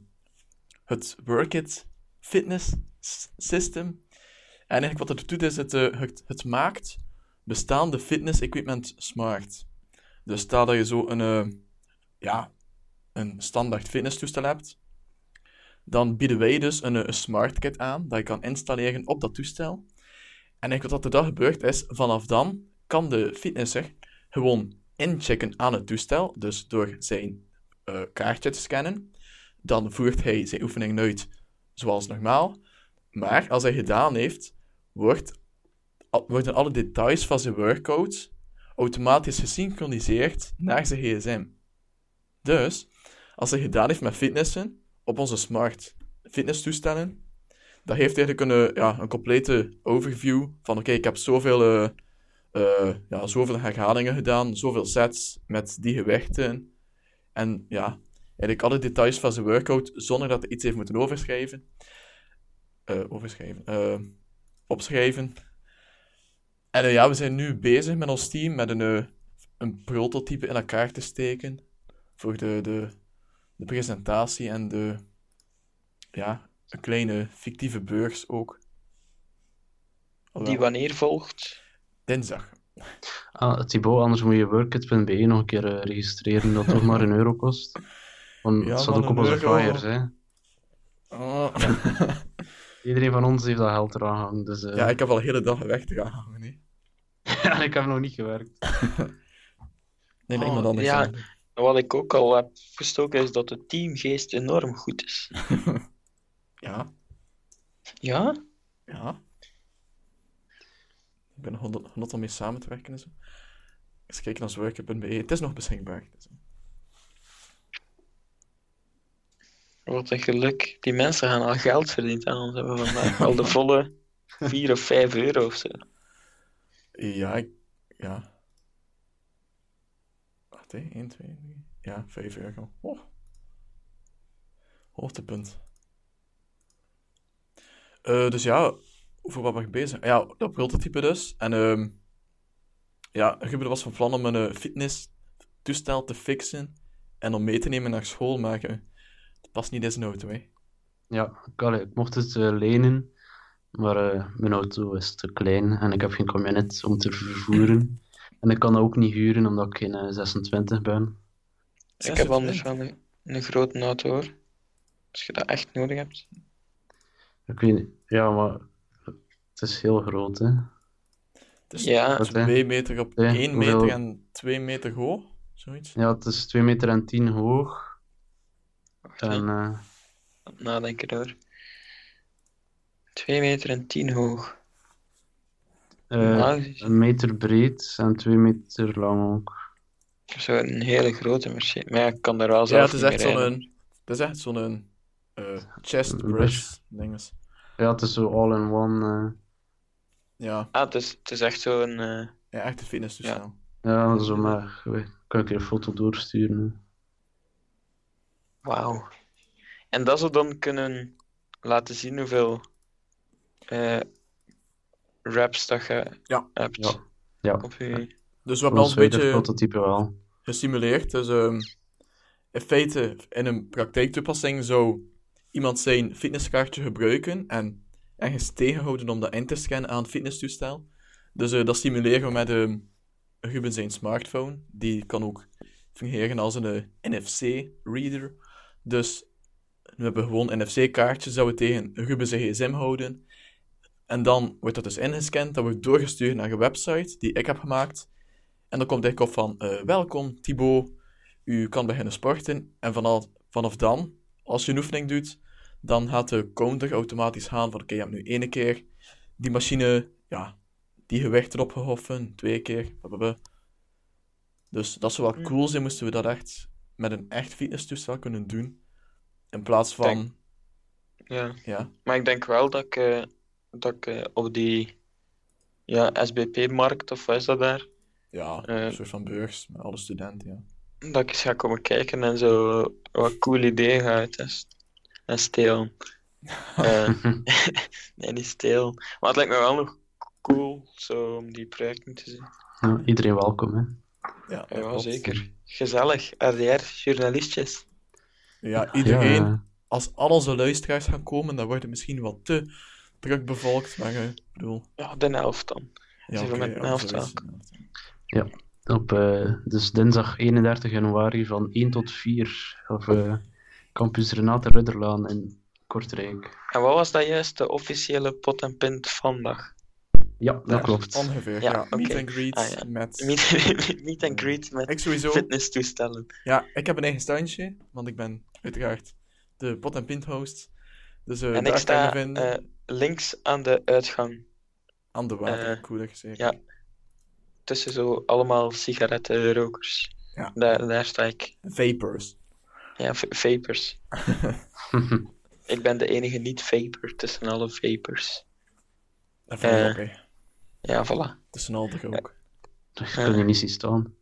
het Workit Fitness System. En eigenlijk wat het doet is, het, het, maakt bestaande fitness equipment smart. Dus stel dat je zo een, ja, een standaard fitness toestel hebt, dan bieden wij dus een, een smart kit aan dat je kan installeren op dat toestel. En eigenlijk wat er dan gebeurt is, vanaf dan kan de fitnesser gewoon inchecken aan het toestel, dus door zijn eh, kaartje te scannen. Dan voert hij zijn oefening uit zoals normaal. Maar als hij gedaan heeft, wordt, worden alle details van zijn workout automatisch gesynchroniseerd naar zijn gsm. Dus, als hij gedaan heeft met fitnessen op onze smart fitness toestellen, dan heeft hij eigenlijk een, eh, ja, een complete overview van oké, ik heb zoveel eh, ja, zoveel herhalingen gedaan, zoveel sets met die gewichten. En ja, eigenlijk alle details van zijn workout zonder dat hij iets heeft moeten overschrijven. Overschrijven. opschrijven. En ja, we zijn nu bezig met ons team met een, een prototype in elkaar te steken voor de, de, de presentatie en de, ja, een kleine fictieve beurs ook. Alhoewel, Die wanneer volgt? Dinsdag. Ah, Thibaut, anders moet je workit.be nog een keer eh, registreren, dat toch maar een euro kost. Want Ja, het staat maar ook op een onze flyers, hè. Oh. Iedereen van ons heeft dat geld eraan hangen, dus... eh, ja, ik heb al de hele dag weg te gaan hangen. Nee, en ik heb nog niet gewerkt. nee, Oh, iemand anders. ja. Wat ik ook al heb gestoken is dat de teamgeest enorm goed is. Ja, Ja? ja. Ik ben nog genot om mee samen te werken en zo. Eens kijken als worker.be. Het is nog beschikbaar. Dus, Wat een geluk. Die mensen gaan al geld verdiend aan ons hebben vandaag. Al de volle 4 of 5 euro of zo. Ja, ik, ja. Wacht, hè. 1, 2, 3. Ja, 5 euro. Oh. Hoogtepunt. Eh, dus ja, over wat ben ik bezig? Ja, dat prototype dus. En ehm ja, Ruben was van plan om een eh, fitnesstoestel te fixen en om mee te nemen naar school, maar eh, het past niet in zijn auto, hè. Ja, ik, allee, ik mocht het lenen, maar mijn auto is te klein en ik heb geen camionet om te vervoeren. En ik kan dat ook niet huren omdat ik geen eh, 26 ben. ik heb anders wel een, een grote auto hoor. Als je dat echt nodig hebt. Ik weet niet, ja, maar het is heel groot, hè. Het is Ja. Wat, hè? 2 meter op Ja, 1 hoeveel- meter en 2 meter hoog, zoiets. Ja, het is 2 meter en 10 hoog. Wacht, En eh, nadenken hoor. 2 meter en 10 hoog. Eh, gezien een meter breed en 2 meter lang ook. Zo een hele grote machine. Maar ja, ik kan daar wel Ja, zelf het is echt zo'n rijden. het is echt zo'n eh, chest press dinges. Ja, het is zo all-in-one. eh, Ja, Ah, het is, het is echt zo'n... eh ja, echt een fitnesstoestel. ja, zo maar. Kan ik je een foto doorsturen? Wauw. En dat zou dan kunnen laten zien hoeveel eh raps dat je Ja. hebt Ja. Ja, je... Dus we hebben al een beetje prototype wel. gesimuleerd. Dus ehm, in feite, in een praktijktoepassing zou iemand zijn fitnesskaartje gebruiken en ergens tegenhouden om dat in te scannen aan het fitnesstoestel. Dus eh, dat simuleren we met ehm Ruben zijn smartphone. Die kan ook fungeren als een eh, NFC-reader. Dus we hebben gewoon NFC-kaartjes dat we tegen Ruben zijn gsm houden. En dan wordt dat dus ingescand, dat wordt doorgestuurd naar een website die ik heb gemaakt. En dan komt eigenlijk op van, eh, welkom Thibaut, u kan beginnen sporten. En vanaf, vanaf dan, als je een oefening doet, dan gaat de counter automatisch gaan van, oké, je hebt nu ene keer die machine, ja, die gewicht erop gehoffen, twee keer, blablabla. Dus dat zou wel cool zijn, moesten we dat echt met een echt fitnesstoestel kunnen doen. In plaats van, Denk- Ja. ja, Maar ik denk wel dat ik, eh, dat ik eh, op die ja, SBP-markt, of wat is dat daar, ja, Eh. een soort van beurs met alle studenten, ja. dat ik eens ga komen kijken en zo wat cool ideeën ga uittesten. En stelen. Eh, nee, niet stelen. Maar het lijkt me wel nog cool zo, om die projecten te zien. Ja, iedereen welkom, hè. Ja, zeker. Gezellig. RDR-journalistjes. Ja, iedereen, Ja, als al onze luisteraars gaan komen, dan wordt het misschien wat te druk bevolkt, maar eh, ik bedoel... Ja, de helft dan. Ja, met ja, helft wel. op eh, dus dinsdag 31 januari van 1 tot 4 op eh, campus Renate Rudderlaan in Kortrijk. En wat was dat juist, de officiële pot en pint vandaag? Ja, dat Daar. klopt. Ongeveer, Ja, ja. Meet and greet Ah, ja. met... Meet, meet and greet met Ik sowieso. fitnesstoestellen. Ja, ik heb een eigen standje, want ik ben uiteraard de pot en pint host. Dus eh en daar ik sta vinden. eh, links aan de uitgang. aan de waterkoeler, koeler, zeker. ja. Tussen zo allemaal sigarettenrokers. Ja. Daar, daar sta ik. Vapors. Ja, vapers. Ik ben de enige niet-vaper tussen alle vapers. Dat vind ik Eh. ook, hè. Ja, voilà. Tussen al de ook. Je kunt je niet zien staan.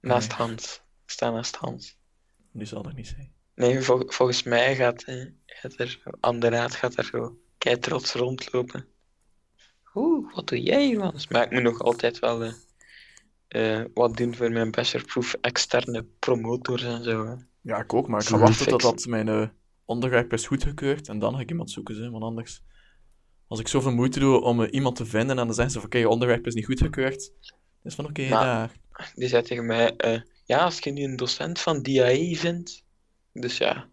Naast Nee. Hans. Ik sta naast Hans. Die zal er niet zijn. Nee, vol- volgens mij gaat, eh, gaat er aan de raad gaat er zo kei trots rondlopen. Oeh, wat doe jij, Johannes? Maar ik moet nog altijd wel eh, eh, wat doen voor mijn bachelorproef externe promotors en zo. hè. Ja, ik ook, maar ik ga wachten totdat mijn eh, onderwerp is goedgekeurd en dan ga ik iemand zoeken, hè, want anders... Als ik zoveel moeite doe om iemand te vinden en dan zeggen ze van, oké, je onderwerp is niet goedgekeurd, dan is van, oké, daar. Die zei tegen mij, eh, ja, als je nu een docent van DAE vindt, dus ja,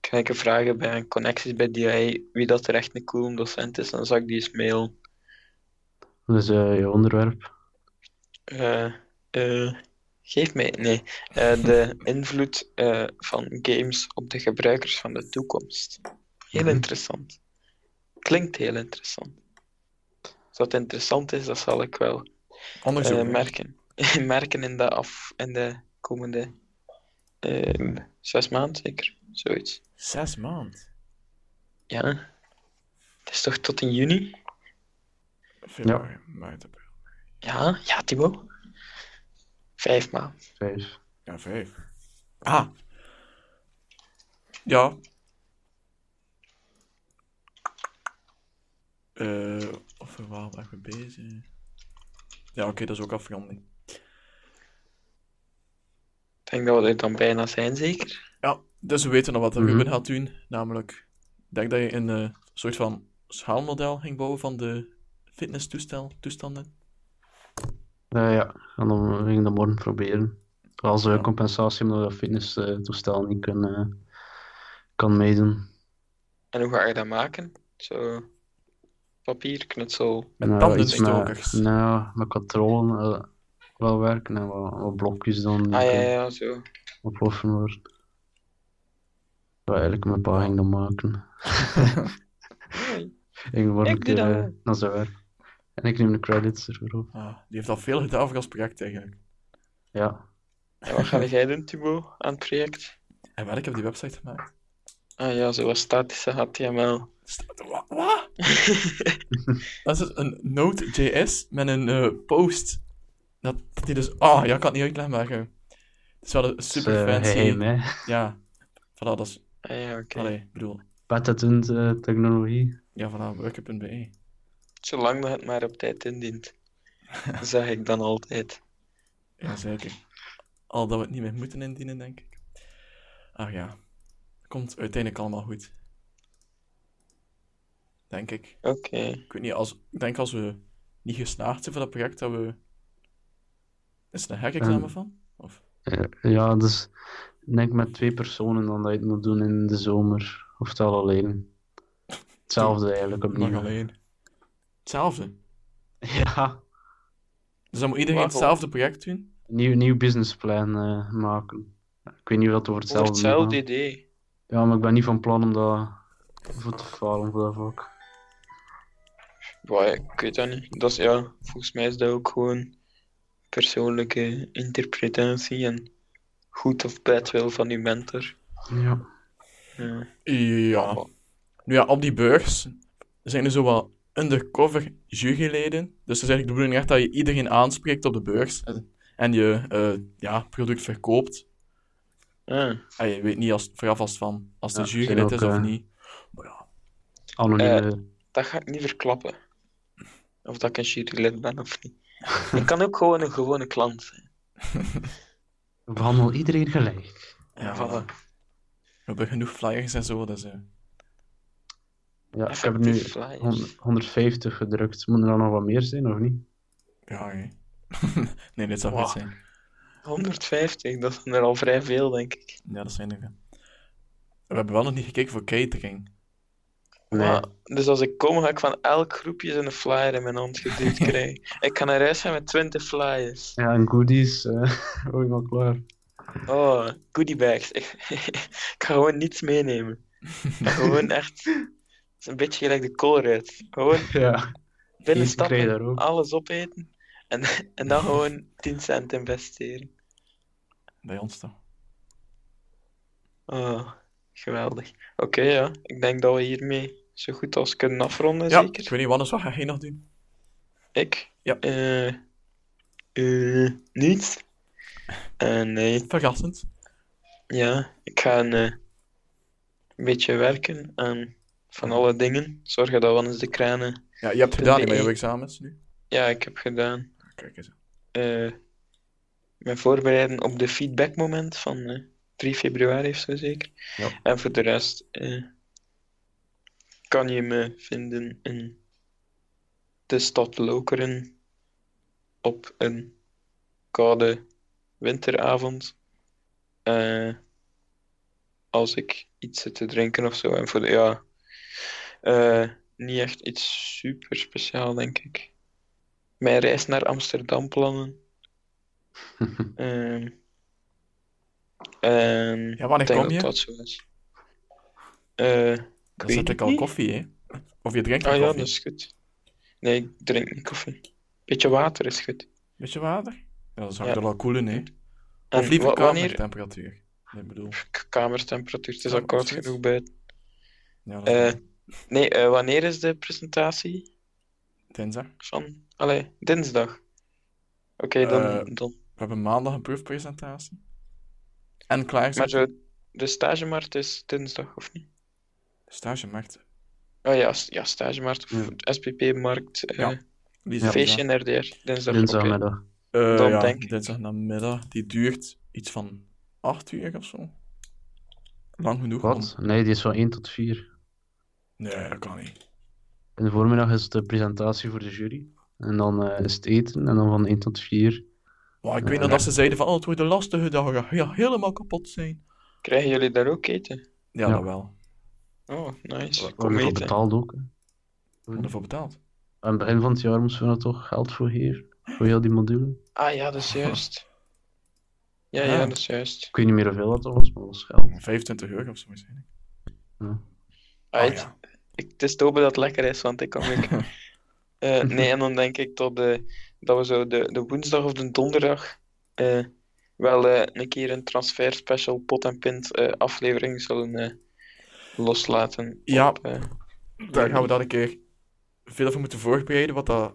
kan ik vragen bij mijn connecties bij DAE wie dat er echt een cool docent is, dan zal ik die eens mailen. Dus eh, je onderwerp. Eh, eh, geef mij, nee, eh, de invloed eh, van games op de gebruikers van de toekomst. Heel Mhm. interessant. Klinkt heel interessant. Als dat interessant is, dat zal ik wel merken. merken in de, af, in de komende eh, zes maanden, zeker. Zoiets. Zes maand. Ja. Het is toch tot in juni? Februari, maart, april. Ja, ja, Timo. Vijf maanden. Vijf. Ja, vijf. Ah. Ja. Eh, of we waar waren we bezig? Ja, oké, dat is ook afronding. Ik denk dat we er dan bijna zijn, zeker. Ja, dus we weten nog wat Mhm. Ruben gaat doen. Namelijk, ik denk dat je een eh, soort van schaalmodel ging bouwen van de fitnesstoestel, toestanden. Eh, ja, en dan ging ik dat morgen proberen. Als eh, Ja. compensatie omdat dat fitnesstoestel niet kan, eh, kan meedoen. En hoe ga je dat maken? Zo. Papier, knutsel. Met Nou, met, nou, met eh, wel werken en wat, wat blokjes dan die Ah ja, ja, zo. oplossen worden. Ja, eigenlijk mijn pa ging dat maken. Ik word een Ik keer dat eh, wel. naar zijn werk. En ik neem de credits ervoor op. Ah, die heeft al veel gedaan voor als project eigenlijk. Ja. En wat ga jij doen, Thibaut, aan het project? En wel, ik heb die website gemaakt. Ah ja, zo wat statische HTML. Wat? dat is een Node.js met een eh, post. Dat, dat die dus... Ah, ja, ik kan het niet uitleggen, maar... het is wel een super eh, fancy... geheim, hè. Ja. Voilà, dat is... Ah ja, oké. Allee, ik bedoel... Patent eh, technologie. Ja, voilà, worken.be. Zolang dat het maar op tijd indient. zeg ik dan altijd. Jazeker. Al dat we het niet meer moeten indienen, denk ik. Ach ja. Komt uiteindelijk allemaal goed. Denk ik. Oké. Ik weet niet, als, ik denk als we niet geslaagd zijn voor dat project, dat we... Is er een hackexamen Ehm. van? Of... Eh, ja, dus ik denk met twee personen dan dat je het moet doen in de zomer. Of wel alleen. Hetzelfde eigenlijk opnieuw. alleen. Hetzelfde. Ja. Dus dan moet iedereen Waarom? hetzelfde project doen? Nieuw, nieuw businessplan eh, maken. Ik weet niet of dat over Voor hetzelfde moet hetzelfde idee. Ja, maar ik ben niet van plan om dat voor te falen voor dat vak. Ja, ik weet dat niet. Dat is, ja, volgens mij is dat ook gewoon persoonlijke interpretatie en goed of bad wil van uw mentor. Ja. Ja. Ja. Nu ja, op die beurs zijn er zo wat undercover juryleden. Dus dat is eigenlijk de bedoeling echt dat je iedereen aanspreekt op de beurs. En, je eh, ja, product verkoopt. Ah, En je weet niet als, vooraf als van als de Ja, ook, is of eh, niet. Maar ja, Anonieme. dat ga ik niet verklappen. Of dat ik een jurylid ben of niet. Ik kan ook gewoon een gewone klant zijn. Behandel iedereen gelijk. ja, Voilà. we hebben genoeg flyers en zo. Dus, eh, Ja, ik heb er nu Effectief flyers. hon- 150 gedrukt. Moeten er dan nog wat meer zijn, of niet? ja, hè. nee, dit zou Wow. goed zijn. 150, dat zijn er al vrij veel, denk ik. Ja, dat zijn er. We hebben wel nog niet gekeken voor catering. Nee. Maar, dus als ik kom, ga ik van elk groepje een flyer in mijn hand geduwd krijgen. Ik kan naar huis gaan met 20 flyers. Ja, en goodies. eh oh, maar klaar. Oh, goodiebags. Ik, ik ga gewoon niets meenemen. Gewoon echt... Het is een beetje gelijk de Colruyt. Gewoon Ja, binnenstappen, alles opeten en, en dan gewoon 10 cent investeren. Bij ons toch? Oh, geweldig. Oké, ja. Ik denk dat we hiermee zo goed als kunnen afronden, Ja, zeker? ik weet niet, Wannes, wat ga jij nog doen? Ik? Ja. Eh, eh, niets. Eh, nee. Verrassend. Ja, ik ga een, beetje werken aan van alle dingen. Zorgen dat Wannes de kranen... Ja, je hebt gedaan met jouw examens nu. Ja, ik heb gedaan. Kijk eens. Me voorbereiden op de feedbackmoment van eh, 3 februari of zo zeker. Ja. En voor de rest kan je me vinden in de stad Lokeren op een koude winteravond. Eh, als ik iets zit te drinken of zo. En voor de, ja, eh, niet echt iets super speciaal, denk ik. Mijn reis naar Amsterdam plannen. En Ja, wanneer kom je? dat dat zo is. Ik Dan zet ik al koffie, hè. Of je drinkt al Ah ja, koffie. dat is goed. Nee, ik drink niet koffie. Beetje water is goed. Beetje water? Ja, dat zou Ja. er wel koelen, hè. Of liever kamertemperatuur. Ik bedoel, Kamertemperatuur, het is Ja, al koud absoluut. genoeg buiten. ja, Eh, nee, eh, wanneer is de presentatie dinsdag. van... Allee, dinsdag. Oké, dan, Eh, dan... We hebben maandag een proefpresentatie. En klaar Maar zo, de stagemarkt is dinsdag, of niet? Stagemarkt. Oh ja, ja stagemarkt of Ja. SPP-markt. eh Ja, Die is Ja. feestje in RDR, dinsdag. Dinsdagmiddag. Eh, Dan ja, denk ik. dinsdagnamiddag. Die duurt iets van 8 uur of zo. Lang genoeg. Wat? om- Nee, die is van 1 tot 4. Nee, dat kan niet. In de voormiddag is de presentatie voor de jury. En dan eh, is het eten. En dan van 1 tot 4. Maar ik weet nog dat ze zeiden van, oh, het wordt een lastige dag. Ja, ja, helemaal kapot zijn. Krijgen jullie daar ook eten? Ja, Ja. dat wel. Oh, nice. We voor betaald ook. hè. We hebben ervoor betaald. Aan het begin van het jaar moesten we er toch geld voor geven. Voor heel die module. Ah ja, dat is juist. Ja, Ja. ja, dat is juist. Ik weet niet meer hoeveel dat was, maar dat was geld. 25 euro of zo waarschijnlijk. Ah, Ah, het, ja. ik, het is te hopen dat het lekker is, want ik kan ook... Eh, nee, en dan denk ik dat, de, dat we zo de, de woensdag of de donderdag eh, wel eh, een keer een transfer special pot en pint eh, aflevering zullen eh, loslaten. Ja. op, eh, Daar gaan we dan een keer veel voor moeten voorbereiden, wat dat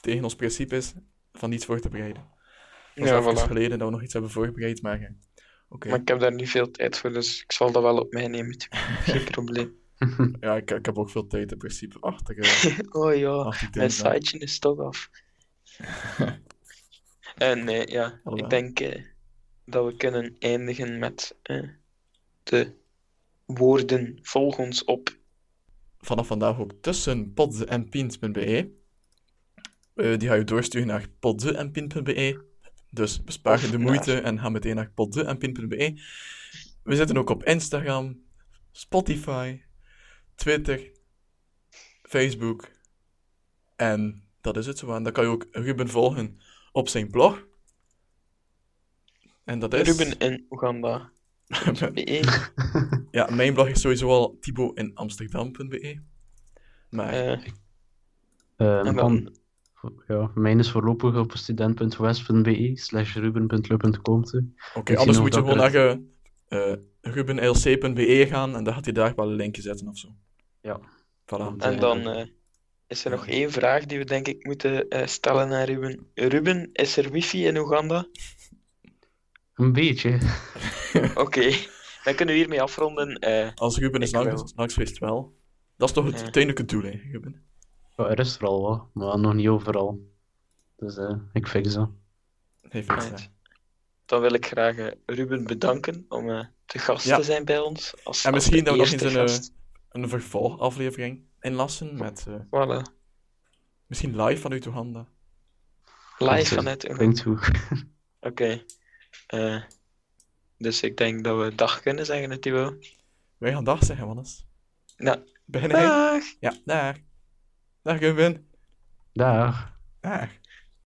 tegen ons principe is, van niets voor te bereiden. Dat is ja, voilà. geleden dat we nog iets hebben voorbereid, maar... eh, Oké, Maar ik heb daar niet veel tijd voor, dus ik zal dat wel op mij nemen. Geen probleem. ja, ik, ik heb ook veel tijd in principe. Achter, eh, Oh ja, achter mijn siteje is toch af. en nee, ja, ik denk dat we kunnen eindigen met de woorden volg ons op. Vanaf vandaag ook tussen en pint.be. Eh, die ga je doorsturen naar podze en pint.be. Dus bespaar je de naar- moeite en ga meteen naar podze en pint.be. We zitten ook op Instagram, Spotify, Twitter, Facebook. En dat is het zo. En dan kan je ook Ruben volgen op zijn blog. En dat is... Ruben in Oeganda. BE. ja, mijn blog is sowieso al in Amsterdam.be. Maar Eh, Ehm, En dan- ja, mijn is voorlopig op student.west.be slash ruben.club.com. Oké, Ik anders moet je gewoon naar eh, eh, rubenlc.be gaan en dan gaat hij daar wel een linkje zetten of zo. Ja. Voilà. en dan eh, is er nog één vraag die we denk ik moeten eh, stellen aan Ruben. Ruben, is er wifi in Oeganda? Een beetje. Oké, dan kunnen we hiermee afronden. eh, Als Ruben is langs, wel. langs geweest wel. Dat is toch het uiteindelijke doel, hè, Ruben? Ja, er is er al wat, maar nog niet overal. Dus eh, ik fix dat. Hey, fix Right. dat. Dan wil ik graag eh, Ruben bedanken om eh, te gast Ja. te zijn bij ons. Als, En misschien dat we nog eens een, een vervolgaflevering inlassen met eh, Voilà. misschien live vanuit Oeganda. Live vanuit Oeganda. Goed. Eh, dus ik denk dat we dag kunnen zeggen, het Thibaut. Wij gaan dag zeggen, Wannes. Ja. Begin? Dag! Ja, daar. Dag, Ruben. Dag. Daar.